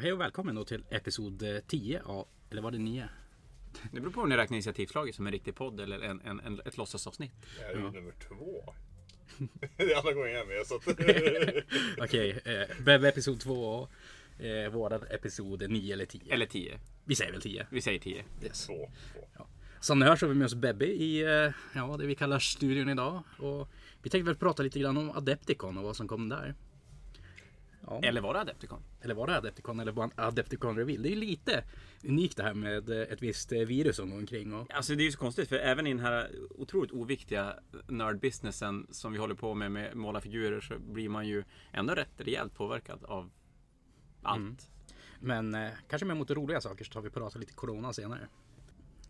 hej och välkommen då till episod eh, 10 av, eller var det 9? Det beror på om ni räknar initiativslaget som en riktig podd eller en, en, en, ett låtsasavsnitt. Det här är ju nummer två. det är andra gången jag är med så att... Okej, eh, Bebbe episod 2 och eh, våran episod 9 eller 10. Eller tio. Vi säger väl 10. Vi säger tio. Yes. två, två. Som ni hör så har vi med oss Bebbe i eh, ja, det vi kallar studion idag. Och vi tänkte väl prata lite grann om Adepticon och vad som kom där. Ja. Eller var det Adepticon? Eller var det Adepticon eller var en Adepticon Reveal? Det är ju lite unikt det här med ett visst virus som går omkring. Och, Alltså det är ju så konstigt för även i den här otroligt oviktiga nördbusinessen som vi håller på med med måla figurer så blir man ju ändå rätt rejält påverkad av allt. Men eh, kanske mer mot roliga saker så tar vi prata lite Corona senare.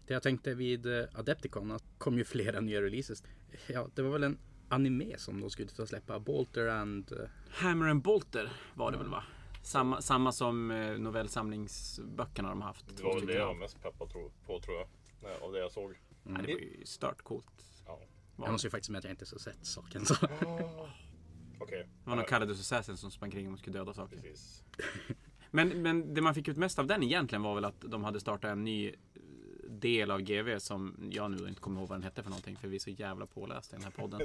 Det jag tänkte vid eh, Adepticon att kom ju flera nya releases. Ja, det var väl en anime som de skulle ta släppa. Bolter and... eh, Hammer and Bolter var det väl va? Samma, samma som eh, novellsamlingsböckerna de har haft. Det var väl det jag var mest peppad tro- på tror jag. Nej, Av det jag såg. Ja, det var ju stört coolt. Ja. Jag måste ju faktiskt med att jag inte så sett saken. Så. Okej. Det var någon Caradus Assassin som sprang kring och skulle döda saker. Precis. Men, men det man fick ut mest av den egentligen var väl att de hade startat en ny del av GV som jag nu inte kommer ihåg vad den hette för någonting för vi är så jävla pålästa i den här podden.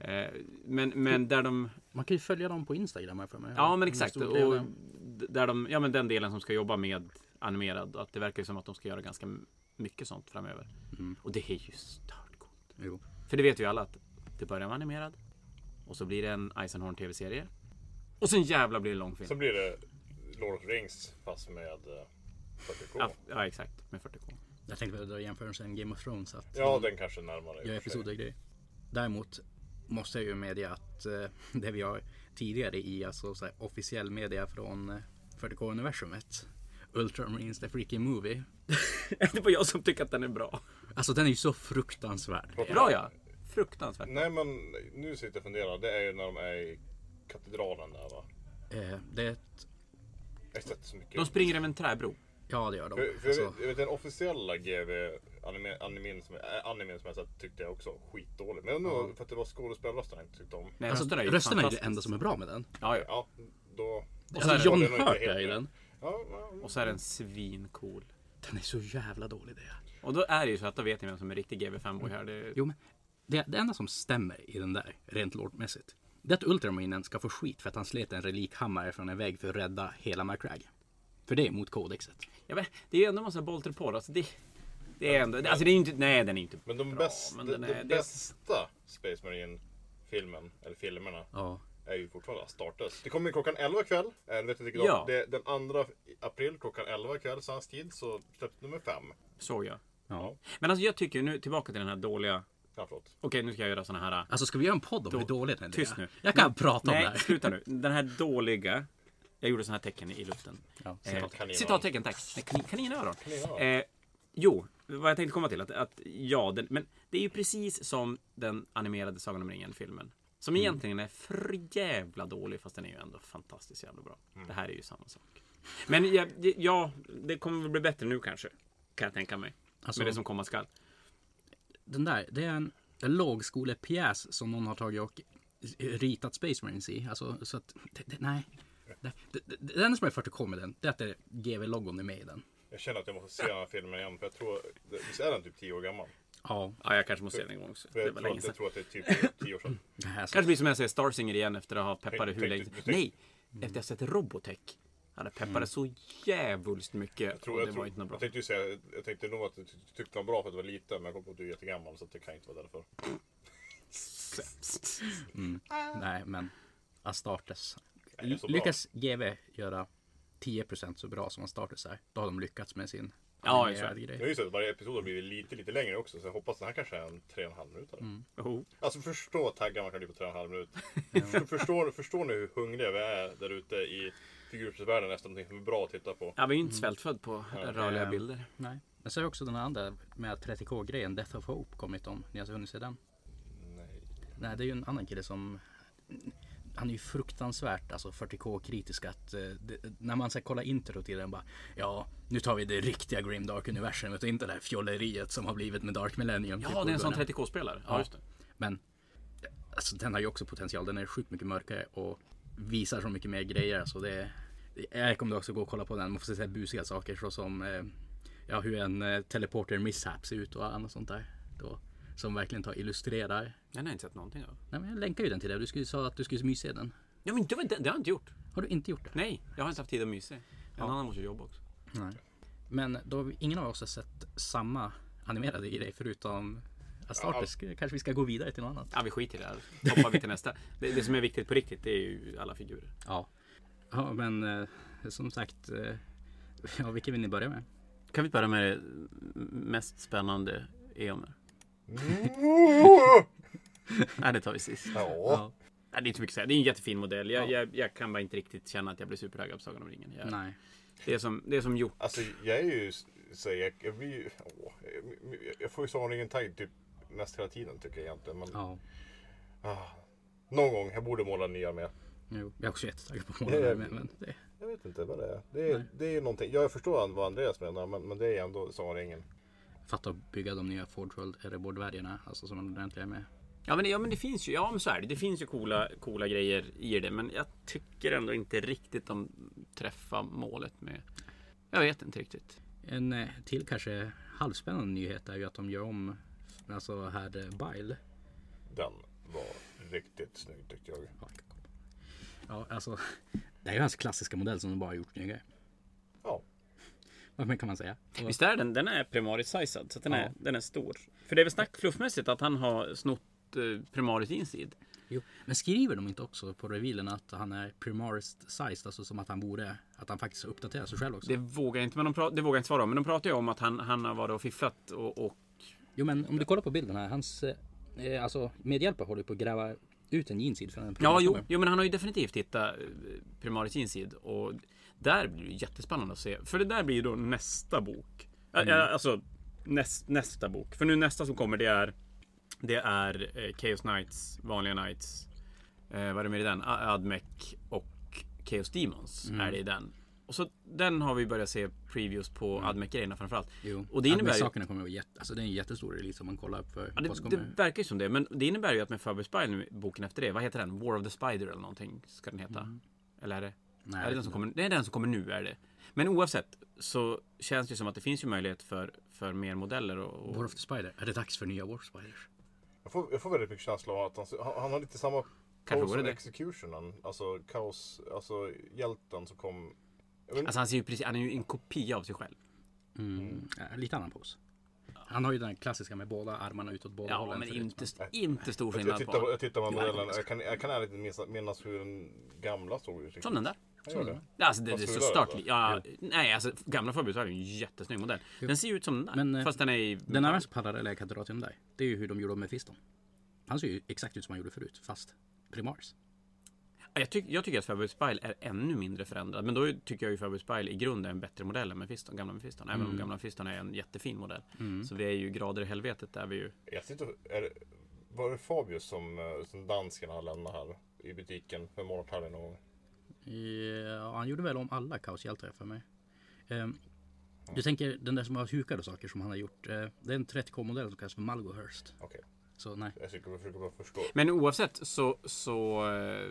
Eh, men, men där de, Man kan ju följa dem på Instagram här för mig. ja men En exakt. Och där de, ja men den delen som ska jobba med animerad. Att det verkar som att de ska göra ganska mycket sånt framöver. Och det är ju stört coolt. Jo. För det vet ju alla att det börjar med animerad. Och så blir det en Eisenhorn tv-serie. Och sen jävla blir det långfilm. Så blir det Lord of Rings fast med eh, 40K. Ja, ja exakt, med 40K. Jag tänkte väl dra jämförelsen Game of Thrones. Att Ja, de den kanske är närmare. gör episoder grejer. Däremot måste jag ju medge att eh, det vi har tidigare i alltså, så här, officiell media från eh, 40K-universumet. Ultramarines The Freaking Movie. det var jag som tycker att den är bra. Alltså den är ju så fruktansvärd. Bra ja! Fruktansvärt. Nej men nu sitter jag och funderar. Det är ju när de är i katedralen där va? Eh, det är ett, Jag har sett så mycket. De springer över en träbro. Ja det gör de. För, för Alltså, jag, vet, jag vet den officiella GV anime, animen som, äh, animen som jag sett tyckte jag också skitdålig. Men nog för att det var skådespelarrösterna jag inte tyckte om. Nej, alltså, rösterna är ju rösterna är det enda som är bra med den. Ja, ja. Ja, då... Och så är Alltså, det- John Hurt är i den. Ja, ja, Och så är den svincool. Den är så jävla dålig det. Och då är det ju så att då vet ni vem som är riktig GV5-boy här. Det, Jo men det, det enda som stämmer i den där, rent låtmässigt. Det är att Ultramarinen ska få skit för att han slet en relikhammare från en vägg för att rädda hela McCrag. För det är emot kodexet. ja, men, det är ju ändå en massa bolter på det. Alltså det, det är ändå, alltså det är ju inte, nej den är inte Men de, bra. bäst, men de, den de är, det är, bästa Space Marine-filmen, eller filmerna, Ja. är ju fortfarande Astartes. Det kommer klockan 11 ikväll. Eh, vet inte Ja. det, den 2 april klockan 11 ikväll svensk tid så släpps nummer 5. såg jag. ja. Men alltså jag tycker nu tillbaka till den här dåliga. Ja. Okej nu ska jag göra såna här. Alltså ska vi göra en podd om hur dåligt den är? Tyst nu. Jag kan prata om det Nej här. sluta nu. Den här dåliga. Jag gjorde såna här tecken i luften. Ja, Eh, citat. Citattecken tack. Kaninöron. Eh, jo, vad jag tänkte komma till. Att, att ja, den, men det är ju precis som den animerade Sagan om ringen-filmen. Som Mm. egentligen är för jävla dålig fast den är ju ändå fantastiskt jävla bra. Mm. Det här är ju samma sak. Men ja, ja, det kommer väl bli bättre nu kanske. Kan jag tänka mig. Alltså- Med det som komma skall. Den där, det är en, en lågskolepjäs som någon har tagit och ritat Space Marines i. Alltså, så att, det, det, nej. Det, det, det, det enda som är 40K med den, det är att det är GV-logon är med i den. Jag känner att jag måste se den här filmen igen. För jag tror, det- visst är den typ 10 år gammal? Ja, Ja, jag kanske måste se den en gång också. Det jag, var tror, länge sedan. jag tror att det är typ 10 år sedan. det här så, Kanske blir som jag säger Starsinger igen efter att ha peppat hur länge Nej! Efter att ha sett Robotech. Jag hade peppat det så jävulst mycket. Jag, tror, och det jag, var tror, inte något bra. jag tänkte ju säga, jag tänkte nog att du ty- tyckte den var bra för att du var liten. Men jag kom på att du är jättegammal så det kan inte vara därför. nej men Astartes. Det är så. Lyckas GV göra 10% så bra som Astartes är, då har de lyckats med sin Ja, Jag har grej. ju sett att varje episod har blivit lite, lite längre också. Så jag hoppas den här kanske är en 3,5 minuter. Oh. Alltså förstå taggar man kan bli på 3,5 minuter. För- förstår, förstår ni hur hungriga vi är där ute i figurspelsvärlden efter någonting som är bra att titta på? Jag var ju inte svältfödd på rörliga Eh, bilder. Nej. Men så är också den andra med 30K-grejen, Death of Hope, kommit om. Ni har hunnit se den? Nej. Nej, det är ju en annan kille som han är ju fruktansvärt alltså 40K-kritisk att eh, det, när man ska kolla intro till den bara Ja, nu tar vi det riktiga Grim Dark universumet och inte det här fjolleriet som har blivit med Dark Millennium. typ, Ja, det är en sån början. 30K-spelare. Ja, just det. Men alltså, den har ju också potential. Den är sjukt mycket mörkare och visar så mycket mer grejer. Alltså, det Jag rekommenderar också gå och kolla på den. Man får se busiga saker såsom eh, ja, hur en eh, teleporter mishap ser ut och annat sånt där. Då, som verkligen tar illustrerar. Den har jag inte sett någonting av. Nej, men jag länkar ju den till dig. Du skulle sa att du skulle mysa den. Ja, men det, var inte- det har jag inte gjort. Har du inte gjort det? Nej, jag har inte haft tid att mysa. En Ja. annan måste jobba också. Nej. Men då har vi, ingen av oss har sett samma animerade grej förutom Astartes. Kanske vi ska gå vidare till något annat. Ja, vi skiter i det här. Hoppar vi till nästa. Det, det som är viktigt på riktigt, det är ju alla figurer. Ja. Ja, men eh, som sagt. Eh, ja, vilken vill ni börja med? Kan vi börja med det mest spännande Eomer? Nej, det tar vi sist. Ja. Nej, det är inte mycket att säga. Det är en jättefin modell. Jag, jag, jag kan bara inte riktigt känna att jag blir supertaggad på Sagan om ringen. Jag, Nej. det, är som, det är som gjort. Alltså jag är ju, så jag, jag blir ju, åh, jag- jag får ju Sagan om ringen tagg typ nästan hela tiden tycker jag egentligen. Men Ja. ah, någon gång, jag borde måla nya med. Jo, jag är också jättetaggad på att måla det med. Men det, Jag vet inte vad det är. Det är, Nej. det är någonting. Jag förstår vad Andreas menar men, men det är ändå Sagan om ringen. Fatta att bygga de nya Ford Erebor-dvärgarna. Alltså som de ordentliga är med. Ja men, det- ja men det finns ju, ja men så är det. Det finns ju coola, coola grejer i det. Men jag tycker ändå inte riktigt de träffar målet med. Jag vet inte riktigt. En eh, till kanske halvspännande nyhet är ju att de gör om alltså här eh, Bile. Den var riktigt snygg tyckte jag. Ja, alltså. Det är ju hans klassiska modell som de bara har gjort snyggare. Mer kan man säga? Visst är den, den är primaris sized så den, Ja. är, den är stor. För det är väl snack fluffmässigt att han har snott eh, primaris insid. jo. Men skriver de inte också på revealen att han är primarist sized? Alltså som att han borde, att han faktiskt uppdaterar sig själv också? Det vågar jag inte, men de pra- det vågar inte svara om. Men de pratar ju om att han, han har varit och fifflat och, och Jo men om du kollar på bilden här. Hans eh, alltså medhjälpare håller på att gräva ut en jeansid en Ja, jo, jo, men han har ju definitivt hittat eh, Primaris Insid och där blir det jättespännande att se. För det där blir ju då nästa bok. Mm. Alltså näst, nästa bok. För nu nästa som kommer det är Det är eh, Chaos Knights, vanliga Knights. Eh, vad är det med i den? Admec och Chaos Demons Mm. är det i den. Och så den har vi börjat se previews på Mm. Admec-grejerna framförallt. Jo. Och det innebär ju... sakerna kommer att vara jätte, alltså det är en jättestor release om man kollar upp för Ja, det, som det kommer. verkar ju som det. Men det innebär ju att med Faber Spine, boken efter det, vad heter den? War of the Spider eller någonting ska den heta. Eller är det? Mm. Nej, är jag det, den vet som kommer, det är den som kommer nu, är det. Men oavsett så känns det som att det finns ju möjlighet för, för mer modeller. Och, och, War of the Spider. Är det dags för nya War of Spiders? Jag får, jag får väldigt mycket känsla av att han, han, han har lite samma Kanske pose som. Executionen. Alltså kaos, alltså hjälten som kom. Jag vet, Alltså han, ser ju precis, han är ju en kopia av sig själv. Mm. Ja, lite annan pos. Han har ju den klassiska med båda armarna utåt båda Ja, hållen. men förut, inte, st- inte stor jag, jag, skillnad tittar, på- jag tittar på är modellen. Jag kan, jag kan ärligt minnas hur den gamla såg ut. Som den där. Gör det. Ja, Alltså det, det är så alltså. Ja, nej, alltså gamla Spine är en jättesnygg modell. Den ser ju ut som den där. Men, eh, fast den är i... Den parallella kan dra till den där. Det är ju hur de gjorde med Fiston. Han ser ju exakt ut som han gjorde förut. Fast Primaris. Ja, Jag, tyck, jag tycker att Faber Spile är ännu mindre förändrad. Men då tycker jag ju Faber Spile i grunden är en bättre modell än Mephiston, gamla Mephiston. Även Mm. om gamla Mephiston är en jättefin modell. Så vi är ju grader i helvetet där vi ju... Jag sitter, är, var det Fabius som, eh, som dansken har lämnat här i butiken för månadshelgen någon gång? Ja, han gjorde väl om alla kaoshjältar för mig. Ehm, du tänker den där som har hukade saker som han har gjort. eh, det är en 30K-modell som kallas för Malgohurst. Okej, Så nej. jag försöker, försöker bara förstå. Men oavsett så... så eh,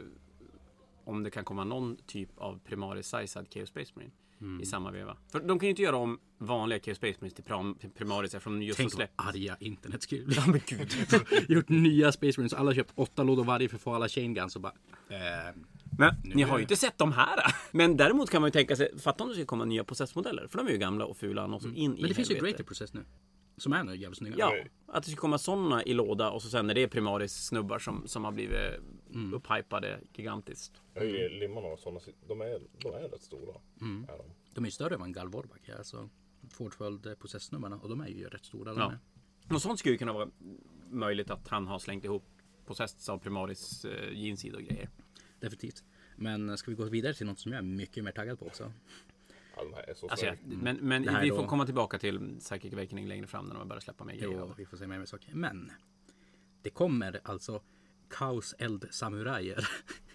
om det kan komma någon typ av primaris sized Chaos Space Marine Mm. i samma veva. För de kan ju inte göra om vanliga Chaos Space Marines till till primaris eftersom just Tänk vad släppt. arga internet skulle bli. Ja men gud. Gjort nya Space Marines. Alla köpt åtta lådor varje för att få alla chain guns och bara. Eh, Men Nu ni har ju inte sett de här. Men däremot kan man ju tänka sig, fatta om det ska komma nya processmodeller. För de är ju gamla och fula och så in i Mm. men det finns ju helvete. Greater Process nu. Som är nu jävligt snygga. Ja, att det ska komma sådana i låda och så sen är det primaris snubbar som, som har blivit Mm. upphypade gigantiskt. Jag är ju limman och sådana, de är, de är rätt stora. Mm. Är de. De är ju större än vad en Galvorback är. Alltså Fordföljd processnumren och de är ju rätt stora. Ja. Och sånt skulle ju kunna vara möjligt att han har slängt ihop process av primaris eh, jeansid och grejer. Definitivt. Men ska vi gå vidare till något som jag är mycket mer taggad på också? Ja, de här är så Alltså, jag, men men vi då- får komma tillbaka till Psychic Awakening längre fram när de börjar släppa mer grejer. Jo, vi får se mer med saker. Men det kommer alltså Kaos Eld Samurajer.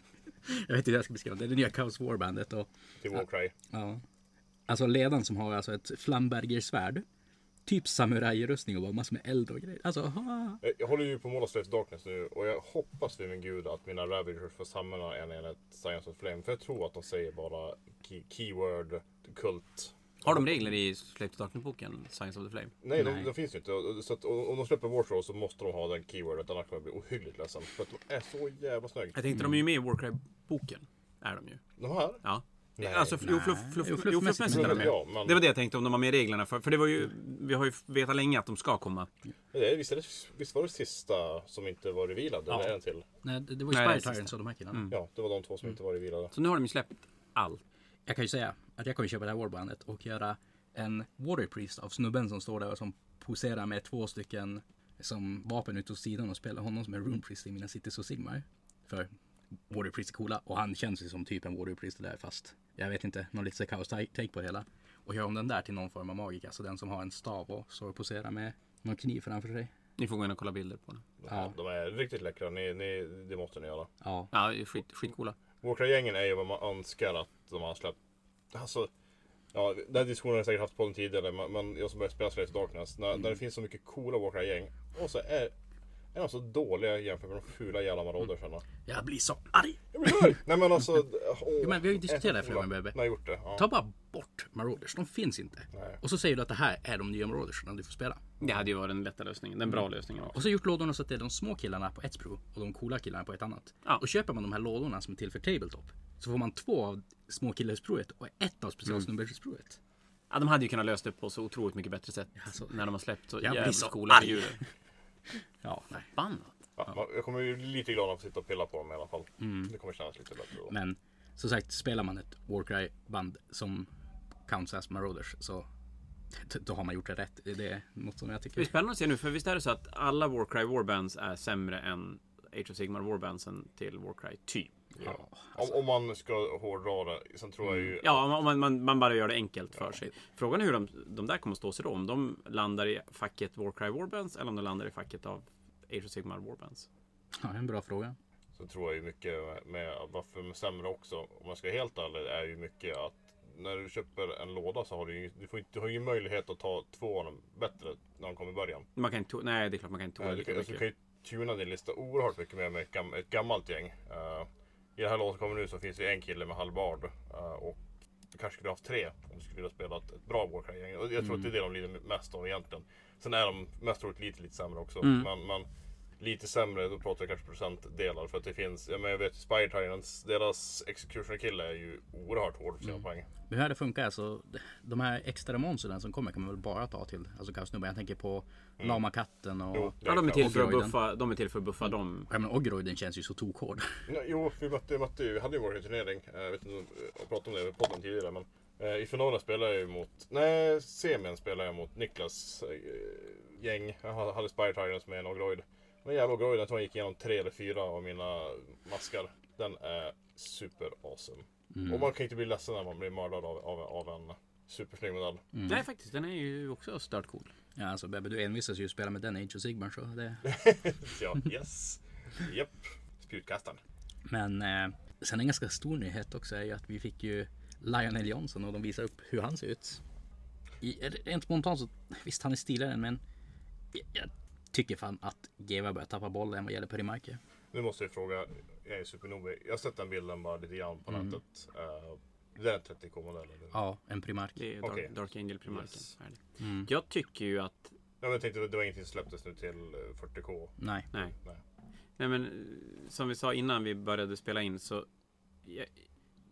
jag vet inte hur jag ska beskriva det. Det är det nya Kaos Warbandet. Och, Till Warcry. ja. Alltså ledaren som har alltså ett Flamberger svärd. Typ samurajrustning och bara massor med eld och grejer. Alltså, ha. Jag- håller ju på att måla Slaves Darkness nu och jag hoppas vid min gud att mina Ravagers får samla en enhet Science of Flame. För jag tror att de säger bara key, keyword kult. Har de regler i Slave to Darkness-boken? Science of the Flame? Nej, Nej. De, de finns ju inte. Så att, om de släpper Warsaw så måste de ha den keywordet. Annars kommer jag bli ohyggligt ledsen. För att de är så jävla snygga. Jag tänkte de är ju med i Warcry-boken. Är de ju. De här? Ja. Nej. Alltså, jo, fluff, Nej. fluff, Jo, jo, fluffmässigt är de med. Ja, men Det var det jag tänkte om de var med reglerna. För, för det var ju, vi har ju vetat länge att de ska komma. det visst, är det, visst var det sista som inte var revealad? Ja. Eller en till? Nej, det, det var ju Nej, Spire. Tyrants och de här killarna. Mm. Ja, det var de två som inte var revealade. Så nu har de ju släppt allt. Jag kan ju säga att jag kommer köpa det här warbandet och göra en Warrior av snubben som står där och som poserar med två stycken som vapen ut åt sidan och spelar honom som en Rune Priest i mina Cities och Sigmar. För Warrior Priest är coola och han känns ju som typ en Warrior Priest där fast jag vet inte, någon lite kaos take på det hela. Och gör om den där till någon form av magik, alltså den som har en stav och står och poserar med någon kniv framför sig. Ni får gå in och kolla bilder på den. Ja. de är riktigt läckra. Ni, ni, det måste ni göra. Ja, Ja, det är skit, skitcoola. Warcry-gängen är ju vad man önskar att de har släppt. Alltså, ja, den här diskussionen har jag säkert haft på den tidigare, men, men jag som började spela Slaves Darkness. När, när det finns så mycket coola Warcry-gäng och så är, är de så dåliga jämfört med de fula jävla marodersarna. jag blir så arg! Jag blir arg! Nej men alltså. Åh, Jo, men vi har ju diskuterat det är så flera gånger, har gjort det. Ja. Ta bara bort Marauders, de finns inte. Nej. Och så säger du att det här är de nya Maraudersarna du får spela. Det hade ju varit den lätta lösningen. Den bra lösningen också. Och så gjort lådorna så att det är de små killarna på ett sprue och de coola killarna på ett annat. Ja. Och köper man de här lådorna som är till för Tabletop så får man två av små och ett av specialsnubbersspruet. Ja, de hade ju kunnat lösa det på så otroligt mycket bättre sätt. Alltså, när de har släppt så jävligt så coola figurer. Ja, nej. Förbannat. Ja, jag kommer ju lite glad att sitta och pilla på dem i alla fall. Det kommer kännas lite bättre då. Men som sagt, spelar man ett Warcry-band som counts as Marauders så då har man gjort det rätt. Det är något som jag Det är tycker. spännande att se nu, för visst är det så att alla Warcry Warbands är sämre än Age of Sigmar Warbandsen till Warcry, typ. Ja. Om, om man ska hårdra det. Sen tror jag ju. Ja, om man, man, man bara gör det enkelt för sig. Frågan är hur de, de där kommer att stå sig då. Om de landar i facket Warcry Warbands eller om de landar i facket av Age of Sigmar Warbands. Ja, en bra fråga. Så tror jag ju mycket med, med varför de är sämre också. Om man ska vara helt ärlig är ju mycket att när du köper en låda så har du ju du får inte, du har ingen möjlighet att ta två av dem bättre när de kommer i början. Man kan inte, nej, det är klart man kan inte tåla Du lika kan, alltså, du mycket. kan ju tuna din lista oerhört mycket mer med ett, gam, ett gammalt gäng. Eh, I det här låset kommer nu så finns det en kille med halvbard. eh, och du kanske skulle haft tre om du skulle vilja spela ett, bra Warcry-gäng. Och Jag tror att det är det de lider mest av egentligen. Sen är de mest troligt lite, lite sämre också. Mm. Men, men lite sämre, då pratar jag kanske procentdelar. För att det finns, ja, men jag vet Spire Tyrants, deras executioner kille är ju oerhört hård för sina poäng. Men hur det funkar alltså, de här extra monstren som kommer kan man väl bara ta till alltså kaosnubbar. Jag tänker på Lamakatten och... Jo, Ja, de är till för att buffa, de är till för att buffa dem. Ja men Ogroiden känns ju så tokhård. Ja, Jo, vi mötte, mötte ju, vi hade ju vår turnering. Eh, Jag vet inte om jag pratade om det i podden tidigare. Men eh, i finalen spelade jag ju mot, nej semin spelade jag mot Niklas eh, gäng. Jag ha- hade Spire Tyrants med en Ogroid. Den jävla Ogroiden, jag tror han gick igenom tre eller fyra av mina maskar. Den är super awesome. Och man kan inte bli ledsen när man blir mördad av, av, av en supersnygg modell. Nej, faktiskt. Den är ju också stört cool. Ja alltså Bebbe du envisas ju att spela med den Age of Sigmar så det... Ja, yes. Japp. Spjutkastaren. Men eh, sen en ganska stor nyhet också är ju att vi fick ju Lionel Johnson och de visar upp hur han ser ut. I, rent spontant så, visst han är stiligare men jag, jag tycker fan att GW börjar tappa bollen vad gäller Perimarke. Nu måste jag fråga, jag är supernobig. Jag har sett den bilden bara lite grann på Mm. nätet. Uh, det är en 30k-modell eller? Ja, en Primark. Det är Dark, Okej. Dark Angel Primarken. Yes. Mm. Jag tycker ju att Ja, men jag tänkte det var ingenting som släpptes nu till eh, 40k. Nej. Nej. Nej. Nej men eh, som vi sa innan vi började spela in så jag-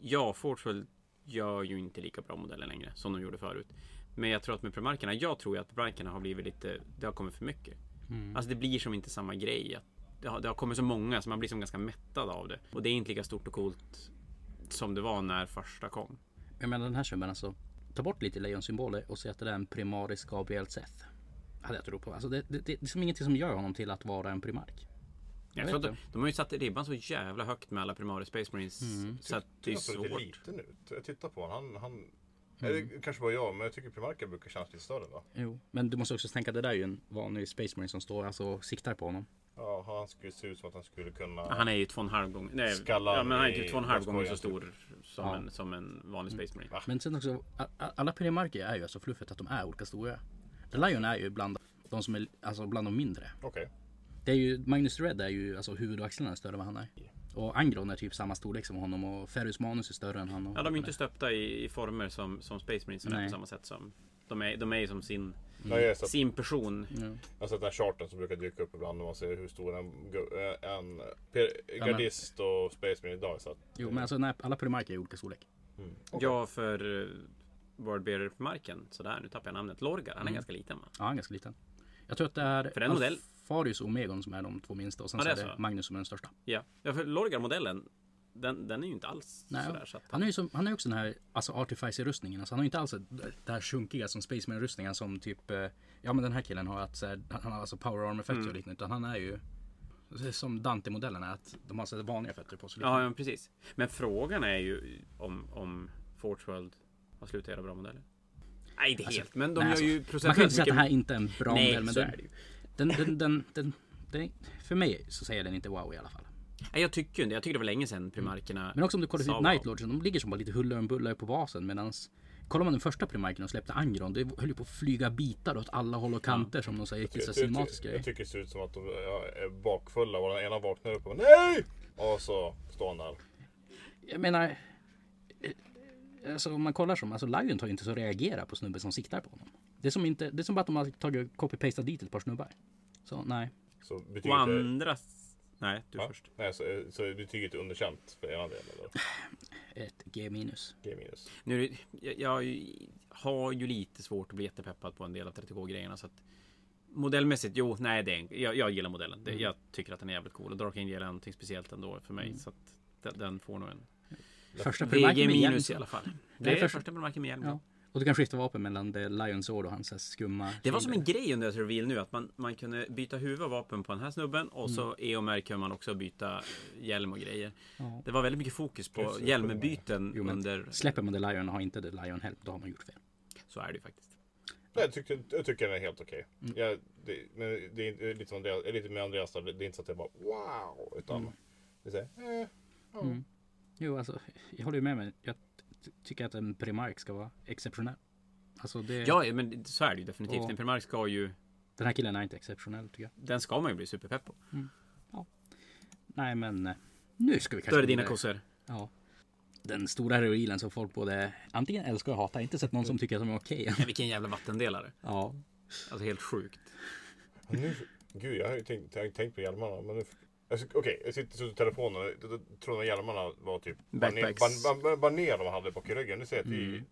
Ja, Fortwell gör ju inte lika bra modeller längre som de gjorde förut. Men jag tror att med primarkerna, jag tror ju att primarkerna har blivit lite, det har kommit för mycket. Mm. Alltså det blir som inte samma grej. Att Det har, det har kommit så många så man blir som ganska mättad av det. Och det är inte lika stort och coolt som det var när första kom. Jag menar den här snubben alltså. Ta bort lite lejonsymboler och säg att det är en Primaris Gabriel Seth. Hade jag trott på. Alltså det, det, det är som ingenting som gör honom till att vara en Primark. Jag vet tror att det. de, de har ju satt ribban så jävla högt med alla Primaris Space Marines. Så att det är Det ser lite svårt. liten ut. Jag tittar på honom. Han, han... Eller, kanske bara jag, men jag tycker primarken brukar kännas lite större va? Jo, men du måste också tänka att det där är ju en vanlig Space Marine som står alltså och siktar på honom. Ja, han skulle se ut som att han skulle kunna... Han är ju två och en halv gång. Nej, ja, men han är i typ två och en halv gånger så stor som, Ja. en, som en vanlig Space Marine. Va? Men sen också, alla Primarker är ju alltså fluffet att de är olika stora. The Lion är ju bland de som är alltså bland de mindre. Okej. Det är ju, Magnus Red är ju, alltså huvud och axlarna är större än vad han är. Och Angron är typ samma storlek som honom och Ferus Manus är större än han. Och Ja, de är inte stöpta i, i former som, som Space Marines är på samma sätt som de är, de är ju som sin, sett, sin person. Ja. jag har sett den här charten som brukar dyka upp ibland när man ser hur stor en, eh, en gardist och Space Marine idag är. Så att, Jo men alltså när alla Primark är i olika storlek. mm. Okej. Ja, för uh, Wordbearer på marken. Sådär, nu tappar jag namnet. Lorgar, han är Mm. ganska liten va? Ja han är ganska liten. Jag tror att det är För en modell- Alfarius och Omegon som är de två minsta och sen Ja, så det är är det så. Magnus som är den största. Ja, ja för Lorgar-modellen, den, den är ju inte alls Nej, sådär. Så att, Han är ju som, han är också den här alltså Artificer-rustningen. Alltså han har inte alls det det här sjunkiga som Spaceman rustningen som typ eh, Ja men den här killen har att så här, han har alltså power armor fötter Mm. och liknande. Utan han är ju det är som Dante-modellen är att de har så vanliga fötter på sig. ja, ja, precis. Men frågan är ju om, om Forge World har slutat göra bra modeller. Nej, inte Alltså, helt. Men de nej, gör alltså, ju Man kan ju procentuellt inte säga att det här mycket... inte är en bra Nej, modell men så den, är det ju. Den, den, den, den, den, För mig så säger den inte wow i alla fall. Nej, jag tycker inte. Jag tycker det var länge sedan primarkerna Men också om du kollar sa typ wow. Night Lodgen, de ligger som bara lite huller om buller på basen medans Kollar man den första primarken och släppte Angron, det höll ju på att flyga bitar åt alla håll och kanter som de säger jag, cinematisk jag, grej. jag tycker det ser ut som att de är bakfulla och den ena vaknar upp och bara, NEJ! Och så står han där. Jag menar, eh, alltså om man kollar som, alltså Lion tar ju inte så att reagera på snubben som siktar på honom. Det är som inte, det är som bara att de har tagit copy-pastat dit ett par snubbar. Så nej. Så betyget är, andra... Nej, du Ja. först. nej, så, så betyget är underkänt för ena delen eller? Ett G minus. G minus. Nu, det- jag, jag har ju- lite svårt att bli jättepeppad på en del av 30K-grejerna. Så att modellmässigt, jo, nej, det är en, jag, jag gillar modellen. Mm. Det, jag tycker att den är jävligt cool. Och Dark Angel är någonting speciellt ändå för mig. Mm. Så att den, den får nog en Första VG primarken med hjälm. minus i alla fall. Det Det är är första- första med hjälm. Ja. Och du kan skifta vapen mellan The Lions Sword och hans skumma Det var som en grej under ett reveal nu att man, man kunde byta huvud och vapen på den här snubben och så EOMR kunde man också byta hjälm och grejer. Ja. Det var väldigt mycket fokus på Precis. hjälmbyten Jo, men under... Släpper man The Lion och har inte The Lion Help, då har man gjort fel. Så är det ju faktiskt. Nej, jag, tycker, jag tycker den är helt okej. Mm. Jag- det, men det är lite, som Andreas, lite med Andreas. Det är inte så att jag bara wow. Utan Mm. det är så här, eh, ja. Mm. Jo, alltså, jag håller ju med mig. Jag tycker att en Primark ska vara exceptionell. Alltså det, Ja, men så är det ju definitivt. Och- En Primark ska ju... den här killen är inte exceptionell tycker jag. Den ska man ju bli superpepp på. Nej, men eh, nu ska vi kanske... Då är det dina kossor. Ja. Den stora heroilen som folk både antingen älskar och hatar. Jag har inte sett någon som tycker att de är okej. Ja, vilken jävla vattendelare. Ja. Alltså helt sjukt. Nu, gud, jag har ju tänkt, jag har ju tänkt på hjälmarna. Men nu, alltså, Okej, jag sitter så i telefonen och jag tror att hjälmarna var typ baner, Backpacks. ban, ban, baner de hade bak i ryggen. Nu ser jag att Mm. i,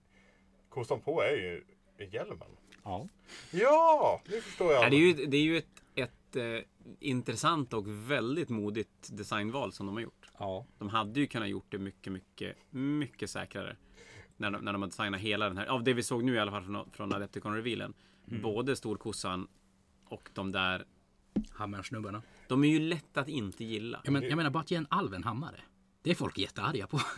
kostan på är ju hjälmen. Ja. Ja, nu förstår jag. Ja, det är ju, det är ju ett, ett eh, intressant och väldigt modigt designval som de har gjort. Ja. De hade ju kunnat gjort det mycket, mycket, mycket säkrare. När de, när de har designat hela den här, av det vi såg nu i alla fall från, från Adepticon-revealen. Mm. Både storkossan och de där. Hammarsnubbarna. De är ju lätt att inte gilla. Jag, men, jag menar bara att ge en alv en hammare. Det är folk jättearga på.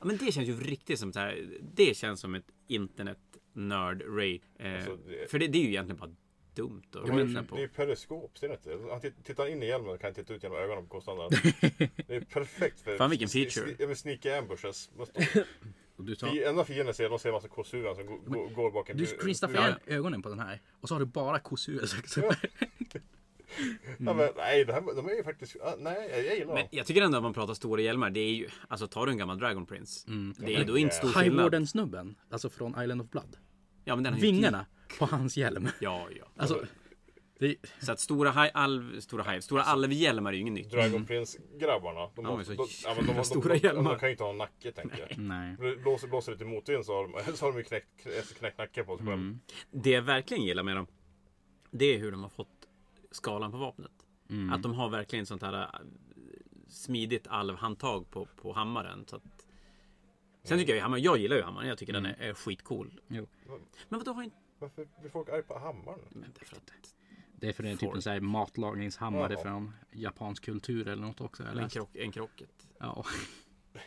Ja, men det känns ju riktigt som så här. Det känns som ett internet nörd ray. Eh, Alltså, det- För det, det är ju egentligen bara dumt att Ja, men, på. det är ju periskop, ser ni inte? Han titt- tittar in i hjälmen och kan titta ut genom ögonen på där. Det är perfekt för... Fan, vilken feature. sni- Ja men sneaky ambushes. Och du, tar, Enda fienden ser, de ser en massa kossugan som går, går, går bak en du bu- igen ögonen på den här. Och så har du bara kossuer. Ja. Ja, men, nej, det här, de är ju faktiskt... Nej, jag, gillar Men dem. jag tycker ändå att man pratar stora hjälmar. Det är ju, alltså tar du en gammal Dragon Prince. Mm. Det är då inte stor High skillnad. Warden snubben. Alltså från Island of Blood. Ja, men den har ju Vingarna på hans hjälm. Ja, ja. Alltså. Det, Så att stora haj, alv, stora haj, stora alvhjälmar är ju inget nytt. Dragon Prince-grabbarna. De, Ja, men så de, ja, men de, de, stora de, de, hjälmar. de kan ju inte ha en nacke, tänker jag. nej. Blåser, blåser lite motvind så har de, så har de ju knäckt, knäckt nacke på sig själv. Mm. Det jag verkligen gillar med dem. Det är hur de har fått skalan på vapnet. Mm. Att de har verkligen sånt här äh, smidigt alvhandtag på, på hammaren. Så att... Sen tycker jag ju hammaren, jag gillar ju hammaren. Jag tycker den är, är skitcool. Jo. Men vadå har inte... Varför blir folk arga på hammaren? Men därför att Det är för det är typ Får. en sån här matlagningshammare från japansk kultur eller något också. En, krock, en krocket. Ja.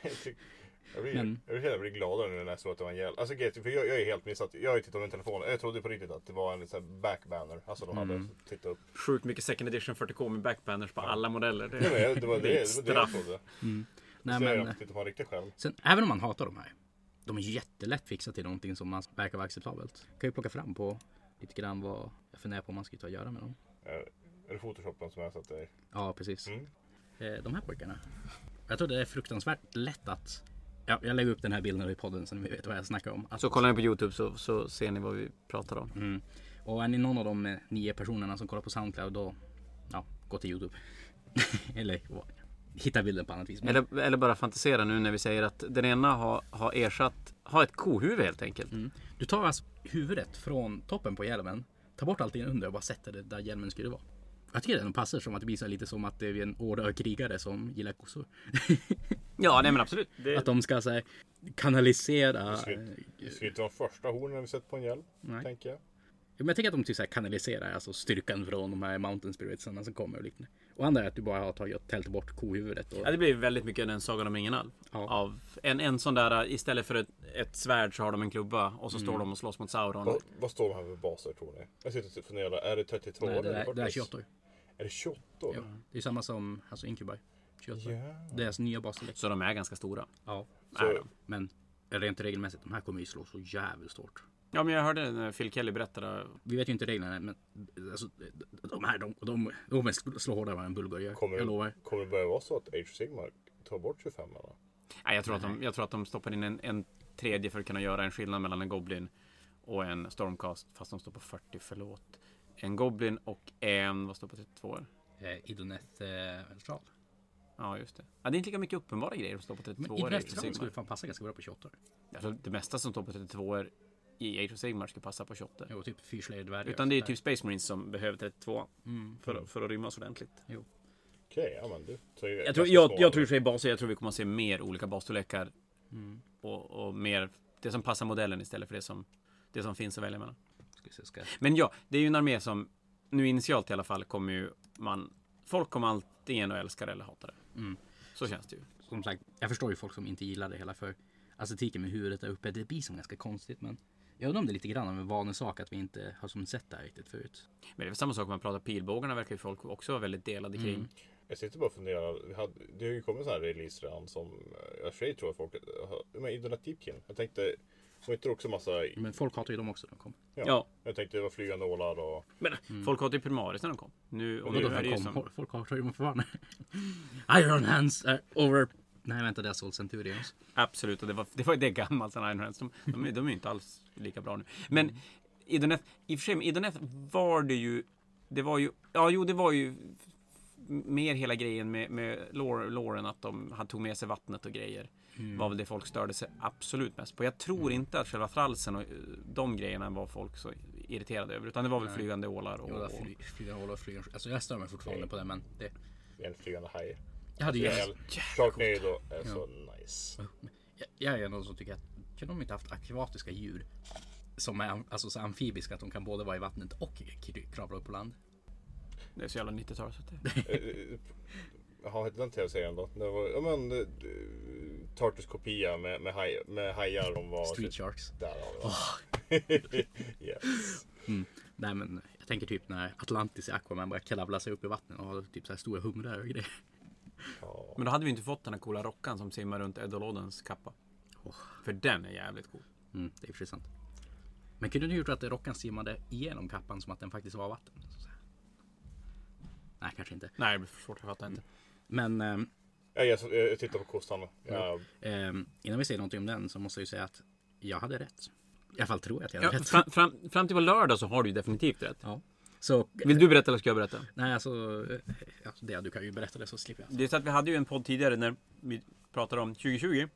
Jag Jag blir, Men- jag, blir, jag blir gladare nu när jag såg att det var en hjälm. Alltså för jag, jag är helt missat. Jag har ju tittat på min telefon. Jag trodde på riktigt att det var en sån här backbanner. Alltså de hade Mm. tittat upp. Sjukt mycket second edition 40K med backbanners på Ja. alla modeller. Det, Nej, jag- det var det, det det, jag trodde. Mm. Så Nej, jag men, inte tittat på en riktig skärm. sen, även om man hatar de här. De är jättelätt fixade till någonting som man verkar vara acceptabelt. Kan ju plocka fram på lite grann vad jag funderar på om man ska ta och göra med dem. Är, det photoshopen som jag satt dig? Ja, precis. Mm. Eh, de här pojkarna. Jag tror det är fruktansvärt lätt att Ja, jag lägger upp den här bilden i podden så ni vet vad jag snackar om. Att, Så kollar ni på Youtube så, så ser ni vad vi pratar om. Mm. Och är ni någon av de eh, nio personerna som kollar på Soundcloud då, ja, gå till Youtube. Eller hitta bilden på annat vis. Eller, eller bara fantisera nu när vi säger att den ena har, har ersatt, har ett kohuvud helt enkelt. mm. Du tar alltså huvudet från toppen på hjälmen, tar bort allting under och bara sätter det där hjälmen skulle vara. Jag tycker det nog passar som att det här lite som att det är en av krigare som gillar kossor. Ja, nej men absolut. Det, Att de ska så här, kanalisera. Det ska, det ska inte vara första hornen vi sett på en hjälm, Nej. tänker jag. Men jag tänker att de typ så här kanaliserar alltså styrkan från de här mountain spiritsarna som kommer och liknande. Och andra är att du bara har tagit och tält bort kohuvudet. Och, ja, det blir väldigt mycket den Sagan om ingen alv. Ja. Av en, en sån där, istället för ett, ett svärd så har de en klubba och så Mm. står de och slåss mot Sauron. Vad, vad står de här för baser tror ni? Jag sitter och funderar, är det 32 Nej, det, eller är, det är 40? 28. Är det 28? Ja, det är samma som alltså Incubi. 28. Ja. Deras nya basstorlek. Så de är ganska stora. Ja. Så- Är de. Men rent regelmässigt, de här kommer ju slå så jävligt hårt. Ja, men jag hörde när Phil Kelly berättade. Vi vet ju inte reglerna men alltså, de här de, de, de slår hårdare än vad en bulgar gör. Kommer, Jag lovar. kommer det börja vara så att Age of Sigmar tar bort 25 eller? Nej, jag tror, att de, jag tror att de stoppar in en, en tredje för att kunna göra en skillnad mellan en Goblin och en Stormcast. Fast de står på 40, förlåt. En Goblin och en, vad står på 32? Eh, Idoneth eh. Ja, just det. Ja, det är inte lika mycket uppenbara grejer som står på 32 Men Idoneth Age of Stral Sigmar. skulle fan passa ganska bra på 28. Alltså, det mesta som står på 32 i Age of Sigmar skulle passa på 28. Jo, typ fyrslayer Utan det är typ Space Marines som behöver 32 Mm. för, att- för att rymmas ordentligt. Okej, ja men du. Jag tror, jag, jag tror i baser, jag tror vi kommer att se mer olika basstorlekar Mm. och, och mer det som passar modellen istället för det som, det som finns att välja mellan. Ska ska... Men ja, det är ju en armé som nu initialt i alla fall kommer ju man Folk kommer antingen att älska det eller hata det. Mm. Så känns det ju. Som sagt, jag förstår ju folk som inte gillar det hela för estetiken med huvudet där uppe, det blir som ganska konstigt men jag undrar om det är lite grann av en vanesak att vi inte har som sett det här riktigt förut. Men det är väl samma sak om man pratar pilbågarna verkar ju folk också vara väldigt delade kring. Mm. Jag sitter bara och funderar. Vi hade, det har ju kommit sådana här release redan som eh, jag för tror att folk har. Men Idonat Deepkin. Jag tänkte. Var inte det också massa. Men folk hatar ju dem också när de kom. Ja. Ja, Jag tänkte det var flygande ålar och. men folk hatade ju Primaris när de kom. Nu, och Och nu då är det ju kom, som... folk hatar ju dem fortfarande. Iron Hands är over... Nej vänta det är Soul Centurions. Absolut, och det var det, var ju det gammalt sedan Iron Hands. De, de, är- de är ju inte alls lika bra nu. Men Idoneth, i och för sig med Idoneth var det ju, det var ju, ja jo det var ju mer hela grejen med, med loren att de hade tog med sig vattnet och grejer. Var väl det folk störde sig absolut mest på. Jag tror inte att själva fralsen och eh, de grejerna var folk så irriterade över. Utan det var väl Nej. flygande ålar och... Och fly, flyger hål och flyger. Alltså jag stör mig fortfarande på det men det... En flygande haj. Jag hade ju... Sharknado är så nice. Jag, jag är någon som tycker att kunde de inte haft akvatiska djur som är alltså, så amfibiska att de kan både vara i vattnet och kr- kravla upp på land. det är så jävla 90-tal. Så att det, Jaha, hette den tv-serien då? Det var, ja men. eh, Tartus kopia med, med, haj, med hajar. De var Street Sharks. Där har vi det. yes. Nej men jag tänker typ när Atlantis i Aquaman börjar kravla sig upp i vattnet och har typ så här stora humrar och grejer. Ja. men då hade vi inte fått den här coola rockan som simmar runt Edolodens kappa. Åh. För den är jävligt cool. Mm, det är sig sant. Men kunde du gjort att rockan simmade igenom kappan som att den faktiskt var vatten? Så så här. Nej, kanske inte. Nej, det blir för svårt. Jag fattar inte. Men Ja, jag, jag tittar på kossan. Ja, ehm, innan vi säger någonting om den så måste jag ju säga att jag hade rätt. I alla fall tror jag att jag Ja, hade rätt. fram, fram, fram till på lördag så har du ju definitivt rätt. Ja. Så, Vill du berätta eller ska jag berätta? nej alltså, eh, alltså det, du kan ju berätta det så slipper jag. Det är så att vi hade ju en podd tidigare när vi pratade om 2020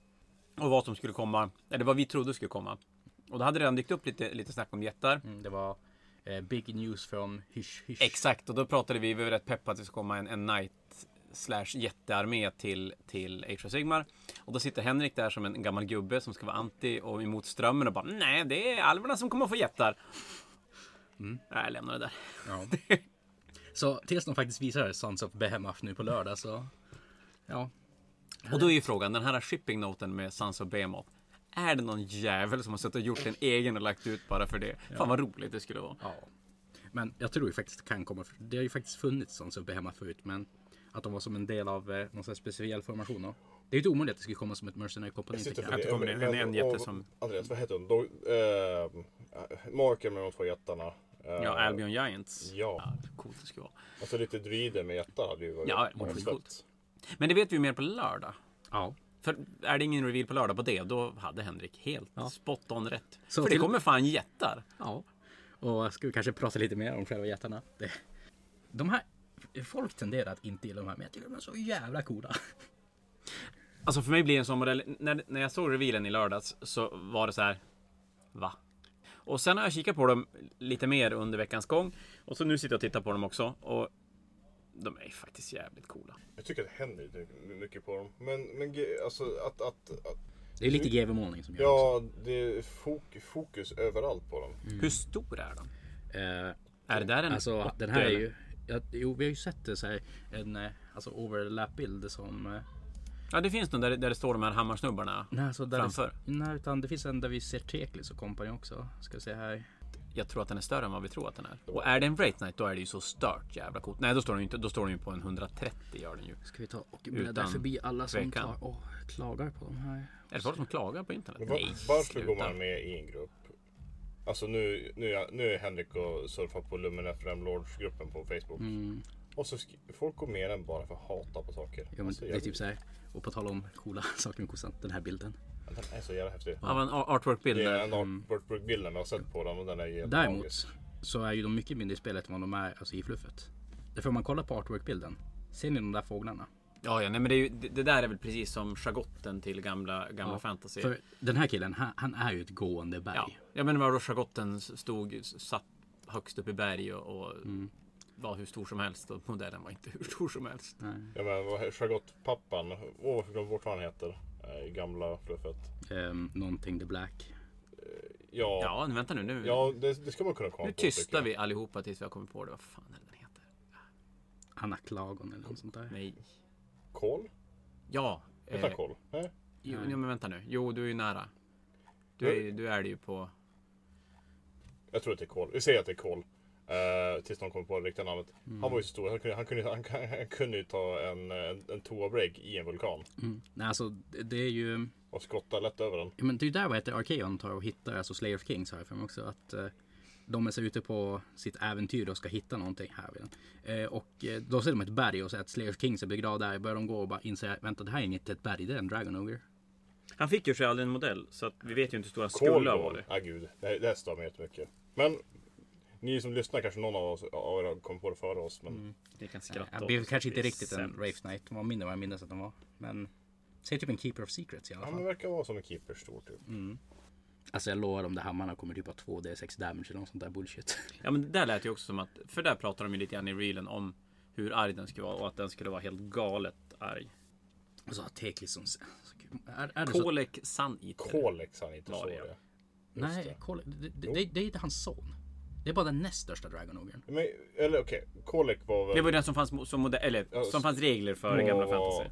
och vad som skulle komma, eller vad vi trodde skulle komma. Och då hade det redan dykt upp lite, lite snack om jättar. Mm, det var eh, big news från Hysch Hysch. Exakt, och då pratade vi, vi var rätt peppade att det ska komma en, en Knight slash jättearmé till, till Age of Sigmar. Och då sitter Henrik där som en gammal gubbe som ska vara anti och emot strömmen och bara nej, det är alverna som kommer att få jättar. Nej, jag lämnar det där. Ja. så tills de faktiskt visar Sons of Behemoth nu på lördag så, ja. Och då är ju frågan, den här shipping noten med Sons of Behemoth. Är det någon jävel som har suttit och gjort en egen och lagt ut bara för det? Fan vad roligt det skulle vara. ja. Men jag tror ju faktiskt det kan komma, det har ju faktiskt funnits Sons of Behemoth förut men att de var som en del av eh, någon sån här speciell formation. då. Det är ju inte omöjligt att det skulle komma som ett mercenary kompani. Jag sitter. Att det kommer en- en jätte och- som- Andreas, vad heter hon? Då, eh, Marken med de två jättarna. Ja, Albion Giants. Ja. coolt det skulle vara. Alltså lite druider med jättar hade ju varit Ja, det var skitcoolt. Men det vet vi ju mer på lördag. Ja. För är det ingen reveal på lördag på det, då hade Henrik helt Ja. spot on rätt. Så För det till- kommer fan jättar. Ja. Och ska vi kanske prata lite mer om själva jättarna. Det, de här, folk tenderar att inte gilla de här, men jag tycker de är så jävla coola. Alltså för mig blir det en sån modell. När, när jag såg revealen i lördags så var det så här. Va? Och sen har jag kikat på dem lite mer under veckans gång. Och så nu sitter jag och tittar på dem också. Och de är faktiskt jävligt coola. Jag tycker att det händer mycket på dem. Men, men alltså att, att, att Det är lite GV-målning som gör också. ja, det är fok, fokus överallt på dem. Hur stor är de? Eh, Är det där en Alltså 80 den här är eller? ju... Ja, jo, vi har ju sett det så här, en eh, alltså overlap-bild som... eh, Ja, det finns nog där, där det står de här hammarsnubbarna. Nej, alltså där Framför? Det, nej, utan det finns en där vi ser Teklis och company också. Ska vi se här. Jag tror att den är större än vad vi tror att den är. Och är det en Wraith Knight då är det ju så stört jävla coolt. Nej, då står den ju inte. Då står den ju på en 130 gör den ju. Ska vi ta och bläddra förbi alla som tar och klagar på de här. Är det folk som klagar på internet? Men var, Nej, varför sluta. går man med i en grupp? Alltså nu, nu, är- nu är Henrik och surfar på Luminef Lords-gruppen på Facebook. Mm. Och så folk går med den bara för att hata på saker. Ja, men Alltså, det är typ så här. Och på tal om coola saker med kossan. Den här bilden. Den är så jävla häftig. Av en artwork-bild. Det är där. en artwork-bilden jag har sett på den och den är Mm. Däremot magisk. så är ju de mycket mindre i spelet än vad de är alltså, i fluffet. Därför om man kollar på artwork-bilden. Ser ni de där fåglarna? Ja, ja, nej, men det, är ju, det, det där är väl precis som chagotten till gamla, gamla Ja, fantasy. För den här killen, han, han är ju ett gående berg. Ja, ja men vadå chagotten stod, satt högst upp i berg och, och Mm. var hur stor som helst och modellen var inte hur stor som helst. Nej. Ja men vad- Charlotte-pappan, åh jag glömde bort vad han heter. eh, I gamla fluffet. Ehm, någonting the black. Ja, ja. Ja, vänta nu. Nu, det, det ska man kunna komma nu på. tycker tystar vi allihopa tills vi har kommit på det. Vad fan är det den heter? Anna Klagon eller något sånt där. Nej. Kol? Ja. Heter Eh, kol? Nej? jo, ja, men vänta nu. Jo, du är ju nära. Du är, du är det ju på... Jag tror att det är kol. Vi säger att det är kol. Uh, tills någon kommer på det riktiga namnet. Mm. Han var ju så stor. Han kunde, han kunde, han, han kunde ju ta en, en, en toabreak i en vulkan. Mm. Nej, alltså det, det är ju... Och skotta lätt över den. Ja, men det är ju där vad heter Arkeon tar och hittar, alltså Slayer of Kings har jag för mig också. Att eh, de är så ute på sitt äventyr och ska hitta någonting här den. Eh, och eh, då ser de ett berg och säger att Slayer Kings är begravd där. Börjar de gå och bara inse, vänta det här är inte ett berg, det är en Dragon Ogre. Han fick ju sig aldrig en modell, så att vi vet ju inte hur stor han skulle ha var varit. Ja gud, det, här- det här stör mig jättemycket. Men ni som lyssnar kanske någon av oss av er har kommit på det före oss. Men Vi kan Ja, skratta det blev kanske det inte är riktigt en. Wraith Knight. De var mindre än vad jag minns att de var. Men säg typ en Keeper of Secrets i alla han fall. verkar vara som en keeper stor typ. Alltså jag lovar de där hammarna kommer typ ha 2D6 damage eller något sånt där bullshit. Ja men det där lät ju också som att, för där pratar de ju lite grann i reelen om hur arg den skulle vara och att den skulle vara helt galet arg. Och så har Teklis som... Är, är det så? Kolek han inte Var så det, ja. Nej, det. Kol, det, det, det, det är inte hans son. Det är bara den näst största Dragon Ogren. Men, eller okej, Kolek var väl... Det var den som fanns som modell, eller som fanns regler för i gamla fantasy.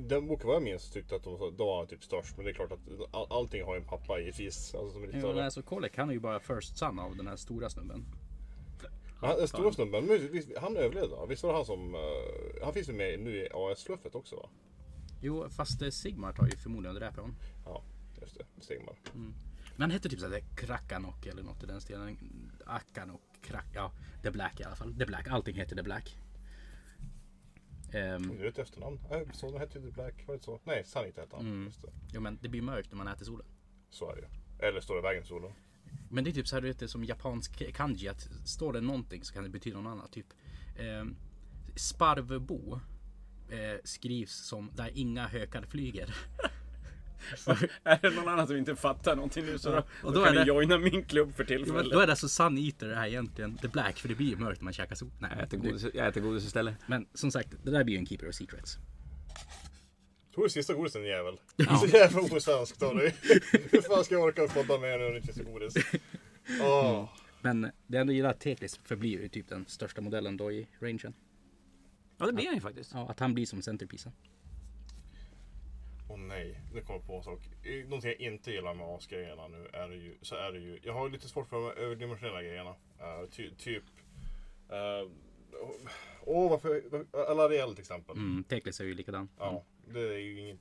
Den boken vad jag minns tyckte att de, var- de var typ störst. Men det är klart att all, allting har ju en pappa givetvis. Alltså, som Ja, alltså Kolek han är ju bara first son av den här stora snubben. Han, den stora snubben, han överlevde va? Visst var det han som... eh, han finns ju med nu i AS-fluffet också va? Jo, fast eh, Sigmar tar ju förmodligen dräper honom. Ja, just det. Stigmar. Men han hette typ såhär Krakanok eller något i den stilen. Akanok, Krak, ja, The Black i alla fall. The Black, allting heter The Black. Ehm, Du vet efternamn? Nej, sonen hette ju The Black, var det så? Nej, Sanita hette han. Det. jo men det blir mörkt när man äter solen. Så är det ju. Eller står i vägen för solen. Men det är typ så här, du vet, det är som japansk kanji att står det någonting så kan det betyda något annat. Typ eh, Sparvbo eh, skrivs som där inga hökar flyger. Är det någon annan som inte fattar någonting nu så då, och då då kan är ni det- joina min klubb för tillfället. då är det alltså Sun Eater det här egentligen The Black för det blir ju mörkt när man käkar sol. Nej, Jag äter det- godis, jag äter godis istället. Men som sagt, det där blir ju en Keeper of Secrets. Tog du sista godisen jävel? Så jävla osvenskt av dig. Hur fan ska jag orka podda med när du inte sista godis? Åh. Men det jag ändå gillar att Tetris förblir ju typ den största modellen då i rangen. Ja det blir han ju faktiskt. Ja, att han blir som centerpiecen. Åh nej, nu kommer på en sak. Någonting jag inte gillar med AS-grejerna nu är det ju, så är det ju, jag har lite svårt för de här överdimensionerade grejerna. Eh, ty, typ, eh, åh varför, varför Alariel till exempel. Mm, Teklis är ju likadan. Ja, det är ju inget,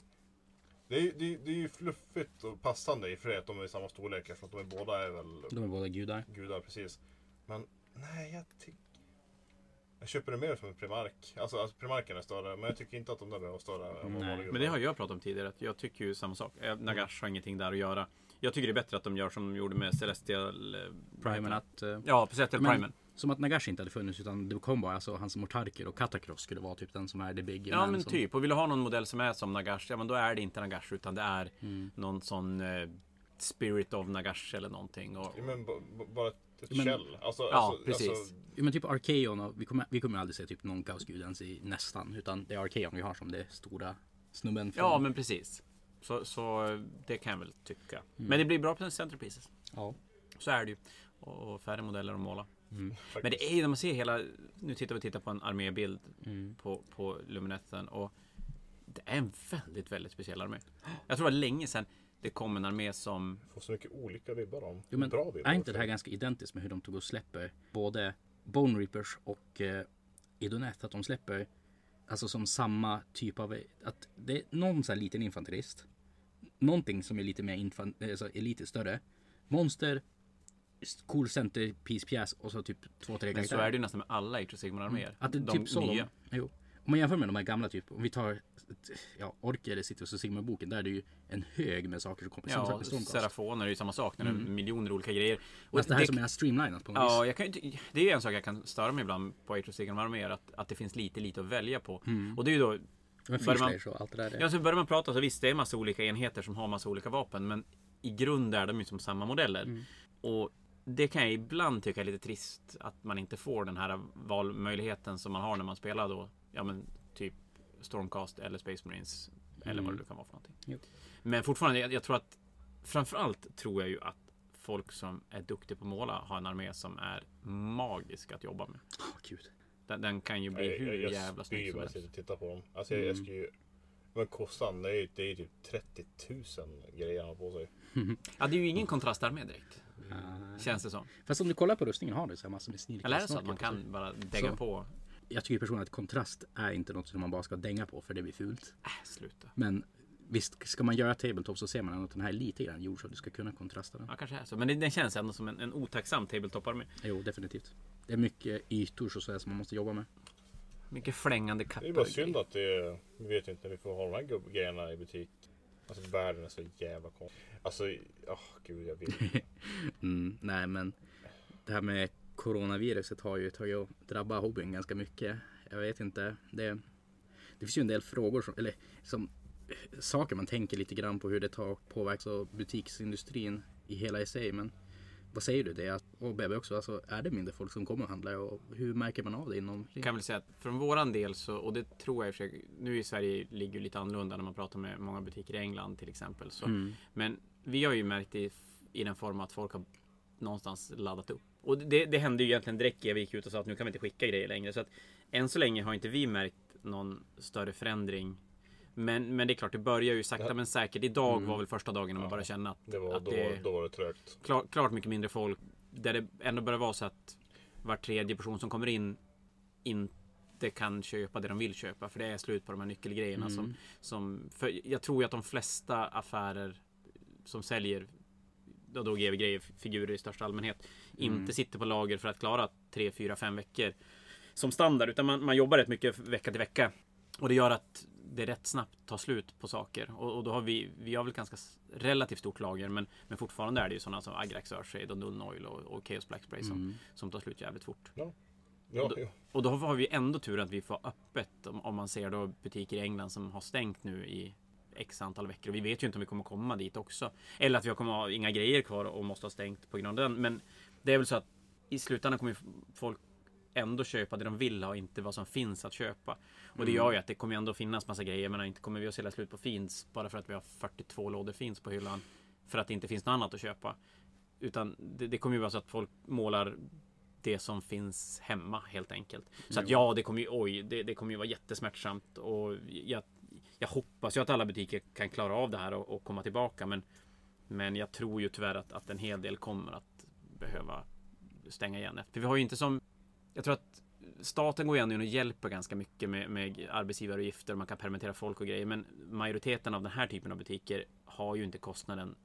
Det är, det, är, det är ju fluffigt och passande i och för att de är i samma storlek eftersom att de är båda är väl De är båda gudar. gudar precis. Men nej, jag tycker... Jag köper det mer som en Primark. Alltså, alltså Primarken är större, men jag tycker inte att de där behöver vara större än vad Nej. Men det har jag pratat om tidigare. Att jag tycker ju samma sak. Eh, Nagash har ingenting där att göra. Jag tycker det är bättre att de gör som de gjorde med Celestial... eh, Primen att... eh, Ja, Celestial Men- Primen. Som att Nagash inte hade funnits utan det kom bara alltså hans Mortarker och Katakros skulle vara typ den som är the big Ja man men som, typ. Och vill du ha någon modell som är som Nagash, ja men då är det inte Nagash utan det är Mm. någon sån eh, Spirit of Nagash eller någonting. Och, Ja, men b- b- bara ett, ett Men- käll. Alltså, Ja, alltså, precis. Alltså, Ja, men typ Arkeon, och vi kommer, vi kommer aldrig se typ någon kaosgud ens i nästan. Utan det är Arkeon vi har som det stora snubben från... ja men precis. Så, så det kan jag väl tycka. Mm. Men det blir bra på centerpieces. Ja. Så är det ju. Och, och färre modeller att måla. Mm. Men det är ju när man ser hela, nu tittar vi tittar på en armébild Mm. på, på Luminetten och det är en väldigt, väldigt speciell armé. Jag tror det var länge sedan det kom en armé som, får så mycket olika vibbar om. Jo, men Bra vibbar. Är inte det här ganska identiskt med hur de tog och släpper både Bone Reapers och eh, Idonet? Att de släpper alltså som samma typ av... Att det är någon sån här liten infanterist. Någonting som är lite mer infant, alltså är lite större. Monster, cool centerpiece pjäs och så typ två, tre men så är det ju nästan med alla Age of Sigmar-arméer. Att det är de typ så nya. de, jo. Om man jämför med de här gamla typ, om vi tar ja, Orker eller Citrus och Sigmar-boken, där är det ju en hög med saker som kommer. Ja. Serafoner är ju samma sak. När det är miljoner olika grejer. Och Fast det här som är streamlinat på något Ja, vis. jag kan, det är ju en sak jag kan störa mig ibland på Age of Sigmar-arméer. Att, att det finns lite, lite att välja på. Mm. Och det är ju då Men börjar man- och allt det där. Ja, så börjar man prata så visst, det är massa olika enheter som har massa olika vapen. Men i grund är de ju som samma modeller. Mm. Och det kan jag ibland tycka är lite trist att man inte får den här valmöjligheten som man har när man spelar då. Ja, men typ Stormcast eller Space Marines. Eller vad det nu kan vara för någonting. Jo. Men fortfarande, jag, jag tror att framförallt tror jag ju att folk som är duktiga på att måla har en armé som är magisk att jobba med. Åh, gud. Den, den kan ju bli jag, hur jag, jag jävla spyr snygg som jag helst. sitter och tittar på dem. Alltså jag, jag Mm. skulle ju... Men kossan, det är ju det är ju typ 30 000 grejer han har på sig. Ja, det är ju ingen kontrastarmé direkt. Ah. Känns det som. Fast om du kollar på rustningen har du så här massor med snirklar. Eller är det så att man kan bara dägga på? Jag tycker personligen att kontrast är inte något som man bara ska dänga på för det blir fult. Äh, sluta. Men visst, ska man göra tabletop så ser man att den här är lite grann gjord så att du ska kunna kontrasta den. Ja, kanske är så. Men det, den känns ändå som en, en otacksam tabletop-armé. Jo, definitivt. Det är mycket ytor så säga som man måste jobba med. Mycket flängande Det kappar. är bara synd att det är... Vi vet ju inte när vi får ha de här grejerna i butik. Alltså världen är så jävla konstig. Alltså, åh gud jag vill. Mm, nej, men det här med coronaviruset har ju tagit och drabbat hobbyn ganska mycket. Jag vet inte. Det, det finns ju en del frågor som, eller som saker man tänker lite grann på hur det tar, påverkas av butiksindustrin i hela sig. Men vad säger du det? Att, och Bebe också, alltså, är det mindre folk som kommer och handlar och hur märker man av det inom? kan väl säga att från våran del så, och det tror jag i nu i Sverige ligger ju lite annorlunda när man pratar med många butiker i England till exempel. Så, Mm. Men vi har ju märkt i, i den form att folk har någonstans laddat upp. Och det, det hände ju egentligen direkt när vi gick ut och sa att nu kan vi inte skicka grejer längre. Så att än så länge har inte vi märkt någon större förändring. Men, men det är klart, det börjar ju sakta men säkert. Idag Mm. var väl första dagen när man Ja. började känna att, Det var, att då, det då var det trögt. klart, klart mycket mindre folk. Där det ändå börjar vara så att var tredje person som kommer in inte kan köpa det de vill köpa. För det är slut på de här nyckelgrejerna. Mm. Som, som, för jag tror ju att de flesta affärer som säljer då, då GV-grejer, figurer i största allmänhet, Mm. inte sitter på lager för att klara 3, 4, 5 veckor som standard. Utan man, man jobbar rätt mycket vecka till vecka. Och det gör att det rätt snabbt tar slut på saker. Och, och då har vi, vi har väl ganska relativt stort lager. Men, men fortfarande är det ju sådana som Agrax Earthshade och Nuln Oil och, och Chaos Black Spray som, Mm. som tar slut jävligt fort. Ja, då- ja. Och då har vi ändå tur att vi får öppet om, om man ser då butiker i England som har stängt nu i X antal veckor. Och vi vet ju inte om vi kommer komma dit också. Eller att vi kommer ha inga grejer kvar och måste ha stängt på grund av den. Men det är väl så att i slutändan kommer folk ändå köpa det de vill ha, inte vad som finns att köpa. Och det gör ju att det kommer ändå finnas massa grejer. Men inte kommer vi att sälja slut på Fins bara för att vi har 42 lådor Fins på hyllan. För att det inte finns något annat att köpa. Utan det, det kommer ju vara så att folk målar det som finns hemma helt enkelt. Så att Jo. ja, det kommer ju, oj, det, det kommer ju vara jättesmärtsamt och jag, jag hoppas ju att alla butiker kan klara av det här och, och komma tillbaka. Men, men jag tror ju tyvärr att, att en hel del kommer att behöva stänga igen. För vi har ju inte som, jag tror att staten går in och hjälper ganska mycket med, med arbetsgivaravgifter. Man kan permittera folk och grejer. Men majoriteten av den här typen av butiker har ju inte kostnaden.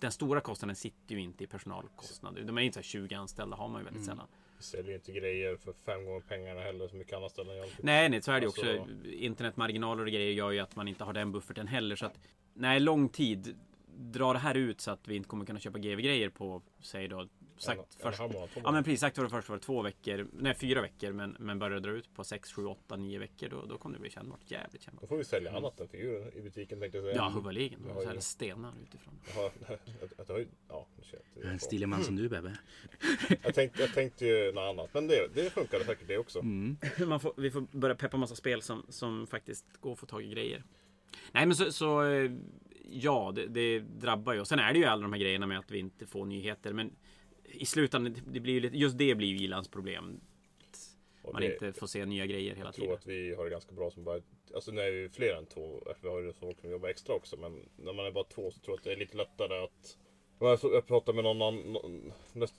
Den stora kostnaden sitter ju inte i personalkostnader. De är inte så här 20 anställda har man ju väldigt sällan. Vi säljer inte grejer för fem gånger pengarna heller som mycket andra ställen gör. Nej, nej, så är det ju Alltså- också. Internetmarginaler och grejer gör ju att man inte har den bufferten heller. Så att, nej, lång tid. Drar det här ut så att vi inte kommer kunna köpa GV-grejer på, säg då, sagt en först. Ja men precis, sagt var det först var det två veckor, nej fyra veckor men, men började dra ut på sex, sju, åtta, nio veckor då, då kommer det bli kännbart, jävligt kännbart. Då får vi sälja annat än figurer i butiken tänkte jag säga. Ja, huvuligen. Jag har Så ju- stenar utifrån. Jag jag, jag, ja, En stilig man som du Bebbe. jag, tänkte, jag tänkte ju något annat. Men det, det funkade säkert det också. Mm. Man får, vi får börja peppa massa spel som, som faktiskt går att få tag i grejer. Nej men så, så eh, ja, det, det drabbar ju. Och sen är det ju alla de här grejerna med att vi inte får nyheter. Men i slutändan, det- blir ju lite, just det blir ju Ilans problem. Och Man det, inte får se nya grejer hela jag tror tiden. att vi har det ganska bra som bara... Alltså nu är vi fler än två. Vi har ju folk som jobbar extra också. Men när man är bara två så tror jag att det är lite lättare att... Jag pratade med någon annan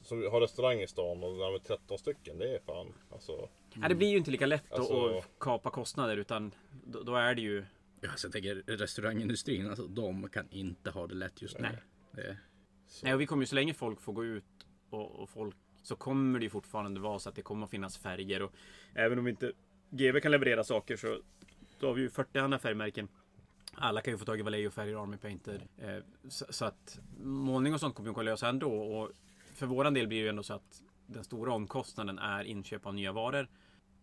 som har restaurang i stan och när de är 13 stycken. Det är fan alltså... Ja, det blir ju inte lika lätt att- Alltså- att kapa kostnader utan då, då är det ju Ja, så jag tänker restaurangindustrin, alltså de kan inte ha det lätt just nu. Nej. Det, Nej, och vi kommer ju så länge folk får gå ut och, och folk så kommer det ju fortfarande vara så att det kommer att finnas färger och även om inte GV kan leverera saker så då har vi ju 40 andra färgmärken. Alla kan ju få tag i Vallejo färger, Army Painter. Eh, så, så att målning och sånt kommer vi att lösa ändå och för våran del blir det ju ändå så att den stora omkostnaden är inköp av nya varor.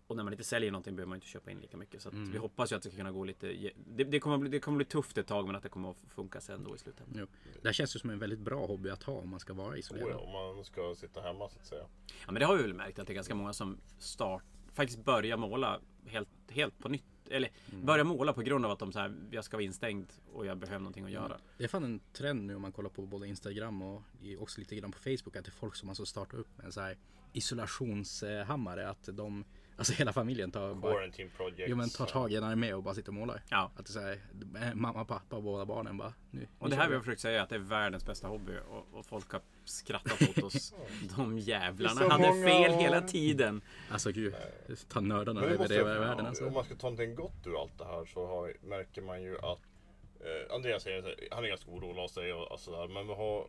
Och när man inte säljer någonting behöver man inte köpa in lika mycket. Så att vi hoppas ju att det ska kunna gå lite... Det, det, kommer bli, det kommer bli tufft ett tag men att det kommer att funka sen då i slutändan. jo. det här känns ju som en väldigt bra hobby att ha om man ska vara oh ja, isolerad. om man ska sitta hemma så att säga. Ja men det har vi väl märkt att det är ganska många som start, faktiskt börjar måla helt, helt på nytt. Eller börjar måla på grund av att de så här, jag ska vara instängd och jag behöver någonting att göra. Det är fan en trend nu om man kollar på både Instagram och också lite grann på Facebook att det är folk som alltså startar upp en så här isolationshammare. Att de, alltså hela familjen tar bara, projects. jo, men tar tag i en armé och bara sitter och målar. Ja. Att det är så här, mamma, pappa och båda barnen bara nu. Och det här vi har försökt säga att det är världens bästa hobby och, och folk har skrattat åt oss. De jävlarna hade många- fel hela tiden. Alltså gud, ta nördarna över det i världen alltså. Om man ska ta någonting gott ur allt det här så har, märker man ju att eh, Andreas säger han är ganska orolig av sig och, och sådär. Men vi har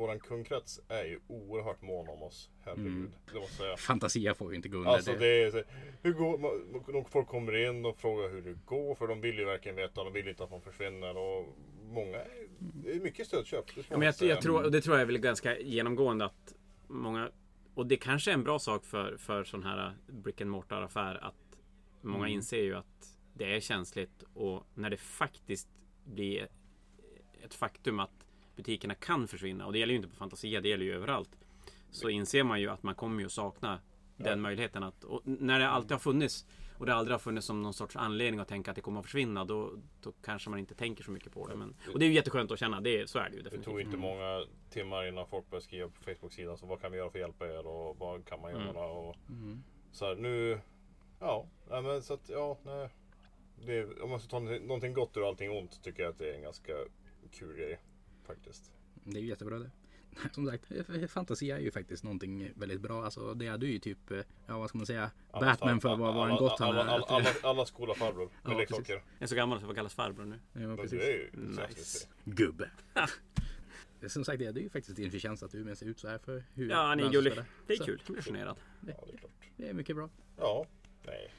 våran kundkrets är ju oerhört mån om oss. Herregud. Mm. Det måste jag säga. Fantasia får ju inte gå under Alltså det. är så, hur går, man- folk kommer in och frågar hur det går för de vill ju verkligen veta. De vill inte att man försvinner och många, det är mycket stödköp. det Ja, men jag, jag tror, och det tror jag är väl ganska genomgående att många och det kanske är en bra sak för, för sån här brick and mortar affär att många Mm. inser ju att det är känsligt och när det faktiskt blir ett faktum att butikerna kan försvinna och det gäller ju inte på Fantasia, det gäller ju överallt. Så inser man ju att man kommer ju att sakna den möjligheten att och när det alltid har funnits och det aldrig har funnits som någon sorts anledning att tänka att det kommer att försvinna då, då kanske man inte tänker så mycket på det. Men, och det är ju jätteskönt att känna, det, är- så är det ju Det definitivt. tog inte många timmar innan folk började skriva på Facebook-sidan. Så vad kan vi göra för att hjälpa er och vad kan man Mm. göra? Och Mm. så här, nu... Ja, nej, men så att ja, nej. Det, om man ska ta någonting- någonting gott ur allting ont tycker jag att det är en ganska kul grej. Faktiskt. Det är ju jättebra det. Som sagt, eh, fantasi är ju faktiskt någonting väldigt bra. Alltså det är du ju typ, eh, ja vad ska man säga, Alla Batman för vad, vad en gott han alla, är. alla, Att- alla, alla skola farbror med Ja, leksaker. Jag är så gammal så jag kallas farbror nu. Ja, precis. det är ju Nice. Gubbe. Som sagt, det är ju faktiskt din förtjänst att du med ser ut så här för hur Ja, ni är gullig. Det är kul. Generad. Ja, det är klart. Det är mycket bra. Ja, nej.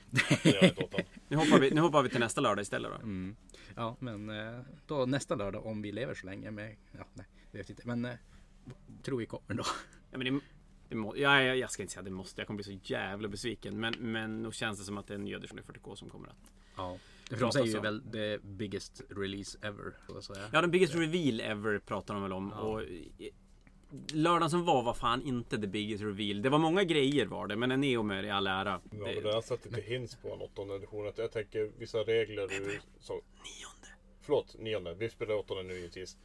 Det gör jag inte åt dem. Nu hoppar, vi, nu hoppar vi till nästa lördag istället då. Mm. Ja, men eh, då nästa lördag om vi lever så länge med, ja, nej, jag vet inte, men eh, tror vi kommer då. Ja, men det, det må, ja, jag, jag ska inte säga att det måste. Jag kommer bli så jävla besviken. Men, men nog känns det som att det är en edition i 40K som kommer att... Ja. För de säger ju väl the biggest release ever. Så att säga. Ja, den biggest reveal ever pratar de väl om. Ja. Och, lördagen som var var fan inte the biggest reveal. Det var många grejer var det. Men en Neomer i all ära. Ja, men Det, det har jag sett lite hints på en åttonde edition. Att jag tänker vissa regler ur... Så, nionde. förlåt, nionde. Vi spelar åttonde nu givetvis.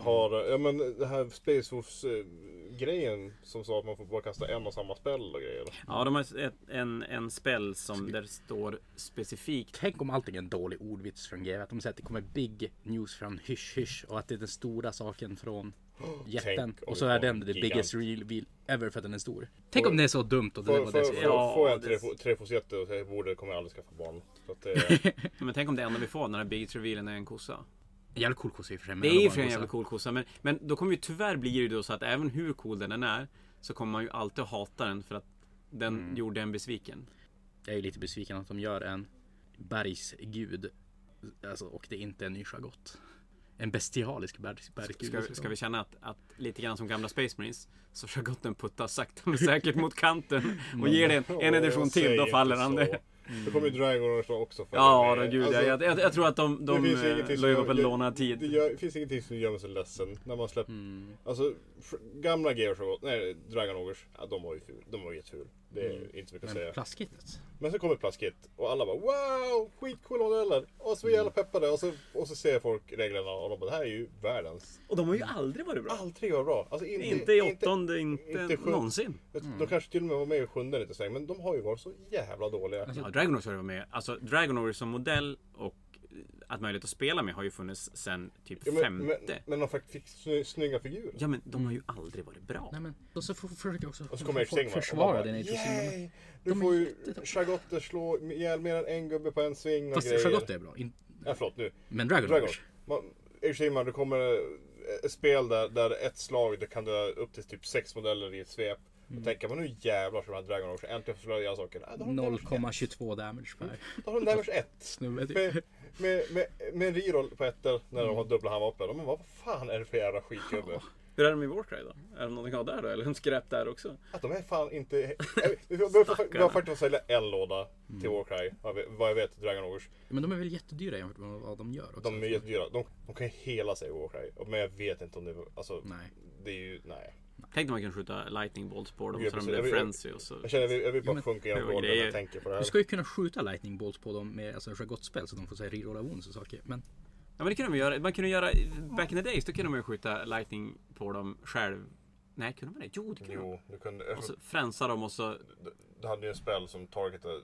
Har, ja men det här Space Wolves eh, grejen som sa att man får bara kasta en och samma spel och grejer. Ja, de har ett, en, en spel som där det står specifikt. Tänk om allting är en dålig ordvits från GW. Att de säger att det kommer big news från hysch hysch och att det är den stora saken från jätten. Och så är får den en the gigant. biggest reveal ever för att den är stor. Tänk om det är så dumt och det Får, var får, det får, som... Ja, får jag en det- trefo- trefosjätte och säger borde kommer jag aldrig skaffa barn. Så att det, Men tänk om det enda vi får när den här Big revealen är en kossa. Jävligt cool kossa i och för sig. Det är ju för en jävla cool kossa. Men, men då kommer ju tyvärr blir det ju då så att även hur cool den än är. Så kommer man ju alltid hata den för att den Mm. gjorde en besviken. Jag är lite besviken att de gör en bergsgud. Alltså, och det är inte en ny Chagott. En bestialisk bergsgud. Ska, ska vi känna att, att lite grann som gamla Space Marines så Chagotten puttar sakta men säkert mot kanten och ger det en, en edition till. Då faller han så. det. Då kommer ju Dragon också falla Ja, då, gud. Alltså, jag, jag, jag tror att de, de det eh, la det- lånad Det, tid. gör, det finns ingenting som gör mig så ledsen när man släpper Mm. Alltså gamla Gears nej Dragon Ogres, ja, de var ju ful. De var jätteful. Det är inte så mycket att säga. Men plastkittet. Men så kommer Plastkit och alla bara wow, skitcoola modeller. Och så är vi jävla Mm. peppade och så, och så ser folk reglerna och de bara det här är ju världens. Och de har ju aldrig varit bra. Aldrig var bra. Alltså, inte, Inte i åttonde, inte, inte sju- någonsin. De kanske till och med var med i sjunde lite sväng, men de har ju varit så jävla dåliga. Ja, Dragon Age har ju varit med. Alltså Dragon Age som modell och att möjlighet att spela med har ju funnits sen typ Ja, men, femte. men, men de faktiskt fick sny, snygga figurer. Ja men de har ju aldrig varit bra. Nej men, och så får- försöker jag också Och så kommer folk försvara den Yay! Är får ju. Chagotter slå ihjäl mer än en gubbe på en sving och Fast grejer. Charlotte är bra. In, Ja, förlåt nu. men Dragon, Dragon. Age. Man, I och för sig, man, det kommer ett spel där, där ett slag det kan dö upp till typ sex modeller i ett svep. Mm. Och tänker man nu jävlar så de här Dragon Age äntligen får slå ihjäl saker. Nej, då har de damage ett. 0,22 damage per Då har de damage 1. snubbe. typ. Med, med, med, med en reroll på ettor när de har dubbla handvapen. Men vad fan är det för jävla skitgubbe? Hur är de i Warcry då? Är de någonting att ha där då? Eller de skräp där också? Att de är fan inte... Vi har faktiskt sälja en låda till Warcry. Vad vi- vad jag vet Dragon Age. Men de är väl jättedyra jämfört med vad de gör också. De är jättedyra. De, de kan ju hela sig i Warcry. Men jag vet inte om det... Alltså, Nej. det är ju... Nej. Tänk om man kan skjuta lightning bolts på dem Ja, så de blir frenzy och så. Jag känner jag vill, jag vill bara Jo, sjunka var golvet när jag tänker på det Du här. ska ju kunna skjuta lightning bolts på dem med alltså, Chagottspel så de får säga rerolla wounds och saker. Men Ja men det kunde man göra. Man kunde göra back in the days då kunde man ju skjuta lightning på dem själv. Nej, kunde man det? Jo, det kunde man. Jo, du kunde... Och så fränsa dem och så Du- Du hade ju en spel som targetade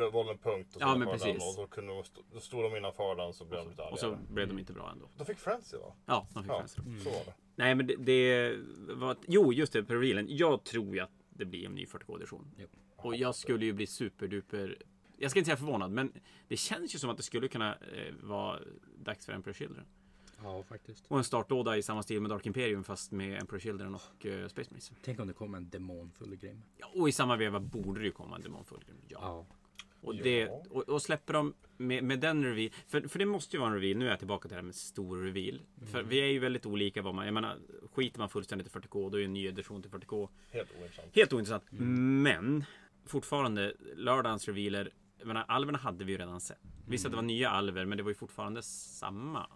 eh, valde en punkt och så Ja, men den, precis. och då, kunde de stå, då stod de innanför den så blev de lite och så argare. blev de inte bra ändå. De fick Frenzy va? Ja, de fick Ja, dem. så var det. Nej men det, det var... Jo, just det, revealen. Jag tror ju att det blir en ny 40K-edition. Jo. Och jag skulle ju bli superduper... Jag ska inte säga förvånad, men det känns ju som att det skulle kunna eh, vara dags för Emperor Children. ja, faktiskt. Och en startlåda i samma stil med Dark Imperium fast med Emperor Children och eh, Space Marines. Tänk om det kommer en demonfull grej. Ja, och i samma veva borde det ju komma en Demon Fulgrim. Ja. Ja. Och, det, och, och släpper de med, med den reveal. För, för det måste ju vara en reveal. Nu är jag tillbaka till det här med stor reveal. För vi är ju väldigt olika vad man... Jag menar, skiter man fullständigt i 40K då är ju en ny edition till 40K Helt ointressant. helt ointressant. Men fortfarande lördagens revealer. Jag menar, alverna hade vi ju redan sett. Visst att det var nya alver, men det var ju fortfarande samma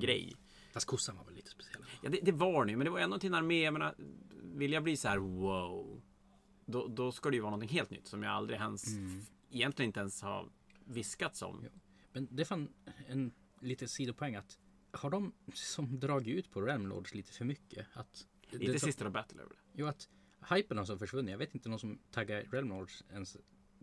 grej. Fast kossan var väl lite speciell. Ja, det, det var ju, men det var ändå till en armé. Jag menar, vill jag bli så här wow. Då, då ska det ju vara någonting helt nytt som jag aldrig ens egentligen inte ens har viskats om. Ja. Men det är fan en lite sidopoäng att har de som dragit ut på Realm Lords lite för mycket? Att Inte det Sister of Battle över det. Jo, att hypen har så försvunnit. Jag vet inte någon som taggar Realm Lords ens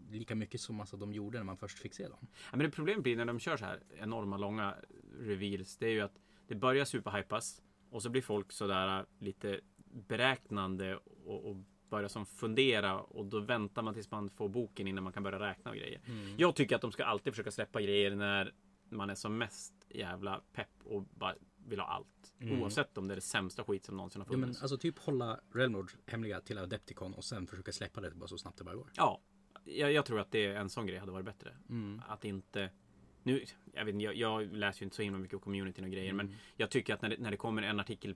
lika mycket som alltså, de gjorde när man först fick se dem. Ja, men det problemet blir när de kör så här enorma långa reveals. Det är ju att det börjar superhypas och så blir folk sådär lite beräknande och, och börjar som fundera och då väntar man tills man får boken innan man kan börja räkna och grejer. Jag tycker att de ska alltid försöka släppa grejer när man är som mest jävla pepp och bara vill ha allt. Oavsett om det är det sämsta skit som någonsin har Jo, men funnits. alltså typ hålla Realm Lords hemliga till Adepticon och sen försöka släppa det bara så snabbt det bara går. Ja, jag, jag tror att det är en sån grej hade varit bättre. Mm. Att inte... Nu, jag, vet, inte, jag, jag läser ju inte så himla mycket om communityn och grejer, Mm. men jag tycker att när det, när det kommer en artikel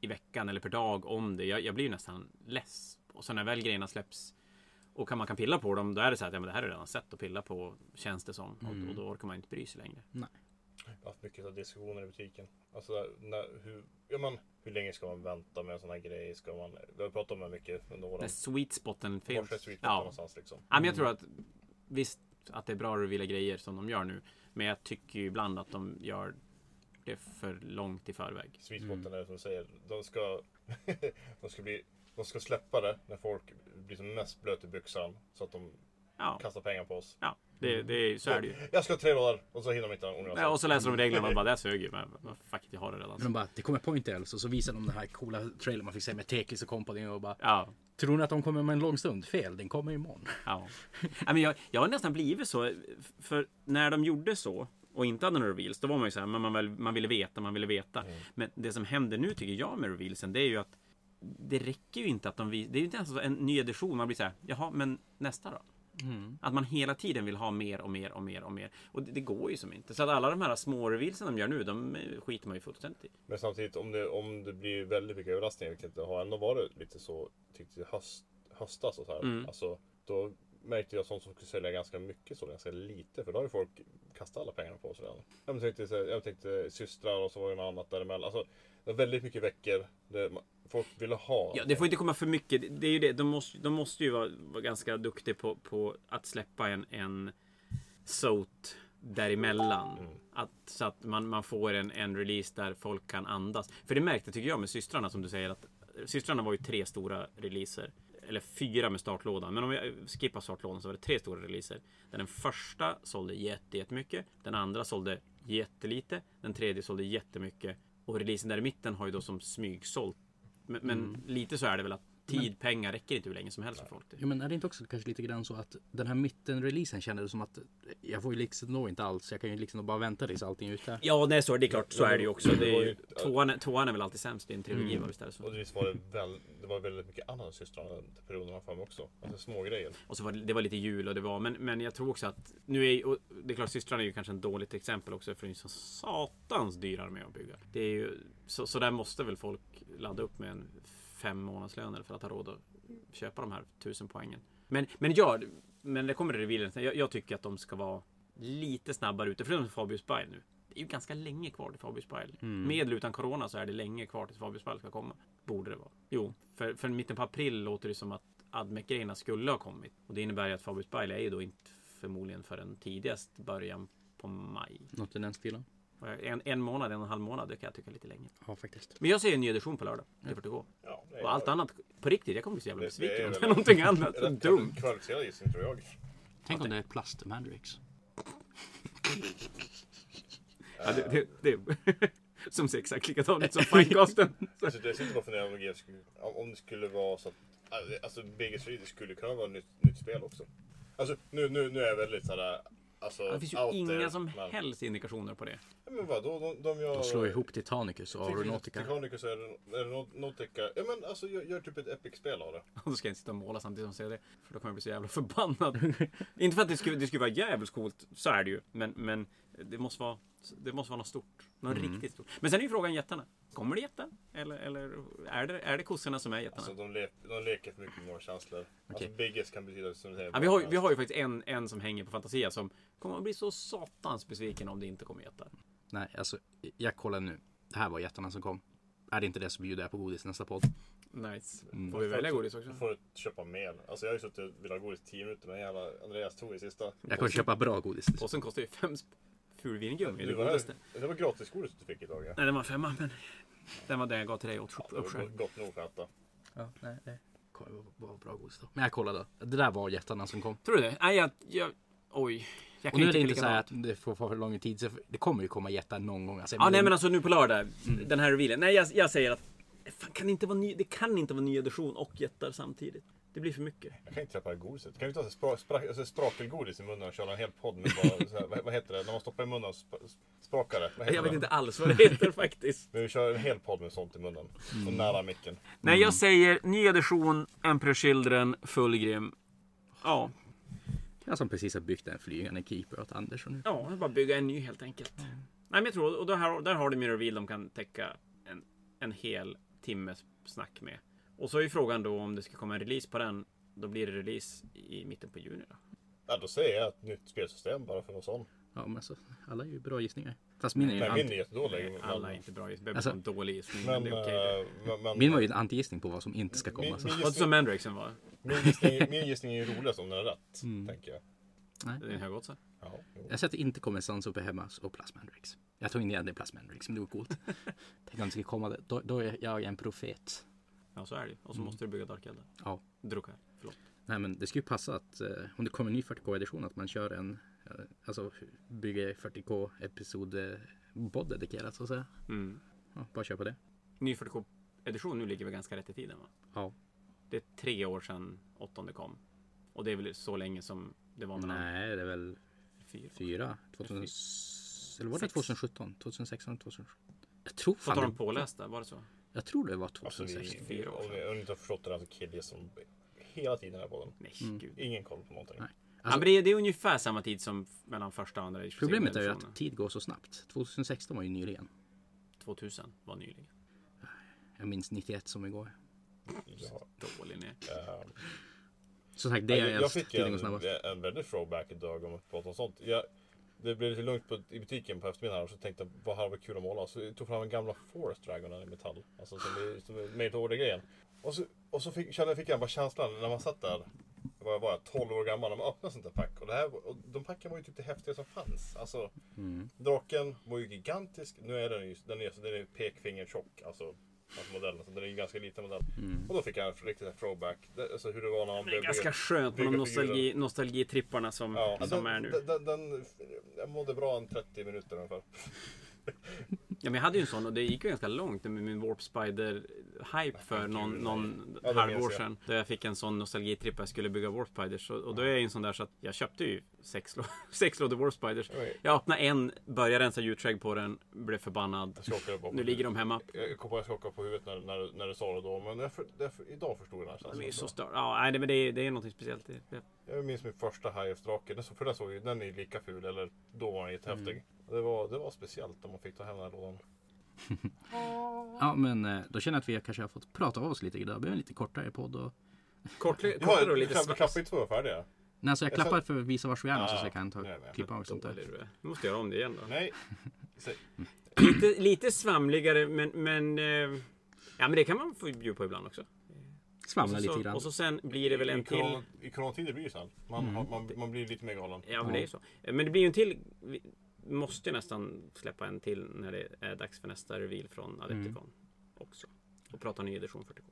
i veckan eller per dag om det, jag, jag blir ju nästan less. Och sen när väl grejerna släpps och kan, man kan pilla på dem, då är det så att ja, men det här är redan sett att pilla på, känns det som. Mm. Och, och då orkar man inte bry sig längre. Jag har haft mycket av diskussioner i butiken. Alltså, när, hur, ja, men, hur länge ska man vänta med en sån här grej? Ska man, vi har pratat om det mycket under åren. När sweet spoten finns. är sweet spot Ja. någonstans liksom? ja, men jag tror att visst att det är bra att reveala grejer som de gör nu. Men jag tycker ju ibland att de gör det för långt i förväg. Sweet spoten är som du säger, de ska, de ska bli de ska släppa det när folk blir som mest blöt i byxan. Så att de Ja. kastar pengar på oss. Ja, det, det, så är det ju. Jag ska ha tre dollar och så hinner de inte onödigt. Ja, och så läser de reglerna och bara, det sög ju. Men men fuck it, jag har det redan. Men de bara, det kommer Point Elves och så visar de den här coola trailern man fick se med Tekis och company och bara Ja, Tror ni att de kommer med en lång stund? Fel, den kommer imorgon. ja. Men jag, jag har nästan blivit så. För när de gjorde så och inte hade några reveals, då var man ju så här, men man, väl, man ville veta, man ville veta. Men det som händer nu tycker jag med revealsen, det är ju att det räcker ju inte att de visar, det är ju inte ens en ny edition, man blir så här, jaha, men nästa då? Att man hela tiden vill ha mer och mer och mer och mer. Och det, det går ju som inte. Så att alla de här små revealsen de gör nu, de skiter man ju fullständigt i. Men samtidigt om det, om det blir väldigt mycket överraskningar, vilket det har ändå varit lite så tyckte jag höst, höstas och så här. Mm. Alltså, då märkte jag sånt som skulle sälja ganska mycket så ganska lite. För då har ju folk kastat alla pengarna på oss redan. Jag tänkte, jag tänkte systrar och så var det något annat däremellan. Alltså, det var väldigt mycket veckor. Det, folk ville ha. Ja, det får inte komma för mycket. Det- är ju det. De måste, de måste ju vara, vara ganska duktiga på, på att släppa en, en SOT däremellan. Att, så att man, man får en, en release där folk kan andas. För det märkte tycker jag med systrarna som du säger att systrarna var ju tre stora releaser. Eller fyra med startlådan. Men om vi skippar startlådan så var det tre stora releaser. Där den första sålde jätte, jättemycket. Den andra sålde jättelite. Den tredje sålde jättemycket. Och releasen där i mitten har ju då som smygsålt men, men lite så är det väl att tid, pengar räcker inte hur länge som helst för folk. Jo men är det inte också kanske lite grann så att den här mitten-releasen kändes som att jag får ju liksom nå inte alls. Jag kan ju liksom bara vänta tills allting är ute. Ja, nej, så är det klart. Så är det ju också. Det är ju, tvåan, tvåan är väl alltid sämst i en trilogi, Mm. visst är det så? Och visst var det, väl, det var väldigt mycket annat systrarna den perioden för mig också. Alltså små grejer. Och så var det, det var lite jul och det var, men, men jag tror också att nu är och det är klart systrarna är ju kanske ett dåligt exempel också för det är så satans dyrare med att bygga. Det är ju, så, så där måste väl folk ladda upp med en fem månadslöner för att ha råd att köpa de här tusen poängen. Men, men ja, men det kommer revealen. Jag, jag tycker att de ska vara lite snabbare ute. Förutom Fabius Spile nu. Det är ju ganska länge kvar till Fabius Spile. Med eller utan Corona så är det länge kvar tills Fabius Spile ska komma. Borde det vara. Jo, för, för mitten på april låter det som att Admec-grejerna skulle ha kommit. Och det innebär ju att Fabius Spile är ju då inte förmodligen förrän tidigast början på maj. Något i den stilen. En, en månad, en och en halv månad, det kan jag tycka är lite länge. Ja faktiskt. Men jag ser en ny edition på lördag. Det får det gå. Ja, det är- Och allt annat, på riktigt, jag kommer bli så jävla Det- det besviken är om det är någonting annat. Så Rätt dumt. Kvalificerad gissning tror jag. Tänk om det är plast Mandrix. Ja, det, det, det, som ser exakt likadant ut som Finecasten. Alltså, det sitter bara och funderar om skulle, om det skulle vara så att Alltså Biggest Read skulle kunna vara ett nytt, nytt spel också. Alltså nu, nu, nu är jag väldigt sådär Alltså, Det finns ju inga there, som men, helst indikationer på det. Ja, men vadå? De, de gör... De slår ihop Titanicus och Aeronautica. Titanicus är det Nautica. Ja men alltså gör, gör typ ett Epic-spel av det. Och då ska jag inte sitta och måla samtidigt som jag ser det. För då kommer jag bli så jävla förbannad. inte för att det skulle, det skulle vara jävligt coolt, så är det ju. Men, men det, måste vara, det måste vara något stort. Något riktigt stort. Men sen är ju frågan jättarna. Kommer det jättar? Eller, eller är, det, är det kossorna som är jättarna? Alltså de, le, de leker för mycket med våra känslor. Alltså Okej. Biggest kan betyda som du säger. Ja, vi, har, ju- vi har ju faktiskt en, en som hänger på Fantasia som kommer att bli så satans besviken om det inte kommer jättar. Nej, alltså jag kollar nu. Det här var jättarna som kom. Är det inte det så bjuder jag på godis nästa podd. Nice. Mm. Får vi välja godis också? Du får köpa mer. Alltså jag har ju suttit och velat ha godis i 10 minuter men jävla Andreas tog i sista. Jag kommer köpa bra godis. Påsen kostar ju fem sp- fulvingummi. Det Det var, det var gratisgodis du fick idag. Ja. Nej, den var femma, men den var den jag gav till dig åt Det var uppskärm. gott nog för att äta. Ja, nej, det var bra godis då. Men jag kollade. Det där var jättarna som kom. Tror du det? Nej, jag... jag oj. Jag Och nu är det inte så att det får få för lång tid. så Det kommer ju komma jättar någon gång. Alltså, Ja, nej men alltså nu på lördag. Mm. Den här revealen. Nej, jag, jag säger att fan, kan det, inte vara ny, det kan inte vara ny edition och jättar samtidigt. Det blir för mycket. Jag kan inte släppa godiset. Kan vi ta så spra, spra, alltså sprakelgodis i munnen och köra en hel podd med bara, så här, vad, vad heter det? När man stoppar i munnen och sp, sprakar det. Jag vet det? inte alls vad det heter faktiskt. Men vi kör en hel podd med sånt i munnen. Mm. Och nära micken. Nej, jag säger ny edition, Emperor Children, Fullgrim. Ja, Jag som precis har byggt en flygande keeper åt Anders. Och nu. ja, jag bara bygga en ny helt enkelt. Nej, men jag tror, och där, har- där har du min reveal de kan täcka en, en hel timmes snack med. Och så är ju frågan då om det ska komma en release på den. Då blir det release i mitten på juni då. Ja, då säger jag ett nytt spelsystem bara för att vara sån. Ja, men alltså, alla är ju bra gissningar. Fast min är ju Nej, min är jättedålig. men- Alla är inte bra gissningar. Alltså, en dålig gissning. Men, Men, det är okej. eh, men, men, min var ju en antigissning på vad som inte ska komma. Min- min- Vad som Mandraxen var. min, gissning, min gissning är ju roligast om den är rätt. Mm. Tänker jag. Det är en hög oddsare. Ja, jo. Jag säger att det inte kommer Sons of Behemoths och Plasmandrix. Jag tog in igen det Plasmandrix, men det var coolt. Tänk om det skulle komma det. Då, då är jag en profet. Ja, så är det. Och så måste du bygga Dark Eldar. Ja. Drukar. Förlåt. Nej men det skulle ju passa att eh, om det kommer en ny 40K-edition att man kör en, eh, alltså bygger 40K episod eh, bod dedikerat så att säga. Mm. Ja, bara kör på det. Ny 40K-edition nu ligger väl ganska rätt i tiden va? Ja. Det är tre år sedan åttonde kom. Och det är väl så länge som det var mellan Nej, det är väl fyra. fyra. 2000, eller var det Sex. 2017? 2016 2017? Jag tror fan dem det, pålästa, var det så? Jag tror det var Alltså, vi, 2016. vi, fyra år om ni inte har förstått det, alltså Kid som hela tiden är på den. Nej, Mm. gud. Ingen koll på någonting. Nej. ja, Alltså, men det, är, det är ungefär samma tid som mellan första och andra problemet är ju att tid går så snabbt. 2016 var ju nyligen. 2000 var nyligen. Jag minns 91 som igår. Ja, Dålig ni. eh, Så sagt, det är jag, jag jag fick en, en väldigt throwback idag om att prata om sånt. Jag, det blev lite lugnt på, i butiken på eftermiddagen och så tänkte jag vad hade varit kul att måla. Så jag tog fram en gamla Forest Dragon i metall. Alltså som är, som är made order grejen. Och så, och så fick, kände, fick jag bara känslan när man satt där. Var jag, 12 år gammal när man öppnade sånt där pack. Och, det här, och de packen var ju typ det häftiga som fanns. Alltså Mm. draken var ju gigantisk. Nu är den ju den är, den är pekfingertjock. Alltså, alltså modellen. Så den är ju ganska liten modell. Mm. Och då fick jag en riktig throwback. Det, alltså hur det var när man Det är blev ganska skönt med de nostalgi, nostalgitripparna som, Ja, som den, är nu. Den, den, den, jag mådde bra en 30 minuter ungefär. Ja, men jag hade ju en sån och det gick ju ganska långt med min Warp Spider-hype för någon, någon Ja, det halvår sedan. Där jag fick en sån nostalgitripp jag skulle bygga Warp Spiders. Och, och då är jag ju en sån där så att jag köpte ju sex, lå- sex lådor Warp Spiders. Jag öppnade en, började rensa djurträgg på den, blev förbannad. Nu ligger de hemma. Jag kom på att jag skakade på huvudet när, när, när du sa det då. Men jag, för, därför, idag förstod jag det. här De är så störda. Ja, nej, det- men det är, det är något speciellt. Det, det, Jag minns min första Hives-drake. För den såg den är ju lika ful. Eller då var den Mm. Det, var, det var speciellt om man fick ta hem den här lådan. Ja men eh, då känner jag att vi kanske har fått prata av oss lite idag. Det blev en lite kortare podd. Och... kort, Ja, kortare och lite svart. inte två färdiga. Nej, alltså jag Jag klappar för att visa vars vi är Ja, så jag kan ta, nej, klippa av och sånt där. Du måste göra om det igen då. Nej. Lite, lite svamligare men, men eh, Ja men det kan man få bjuda på ibland också. Svamla lite så, grann. och så sen blir det väl en I till. I coronatider blir det så. Man, Mm. man, man blir lite mer galen. Ja men det är ju så. Men det blir ju en till. Måste nästan släppa en till när det är dags för nästa reveal från Adepticon. Också. Och prata ny edition 40K.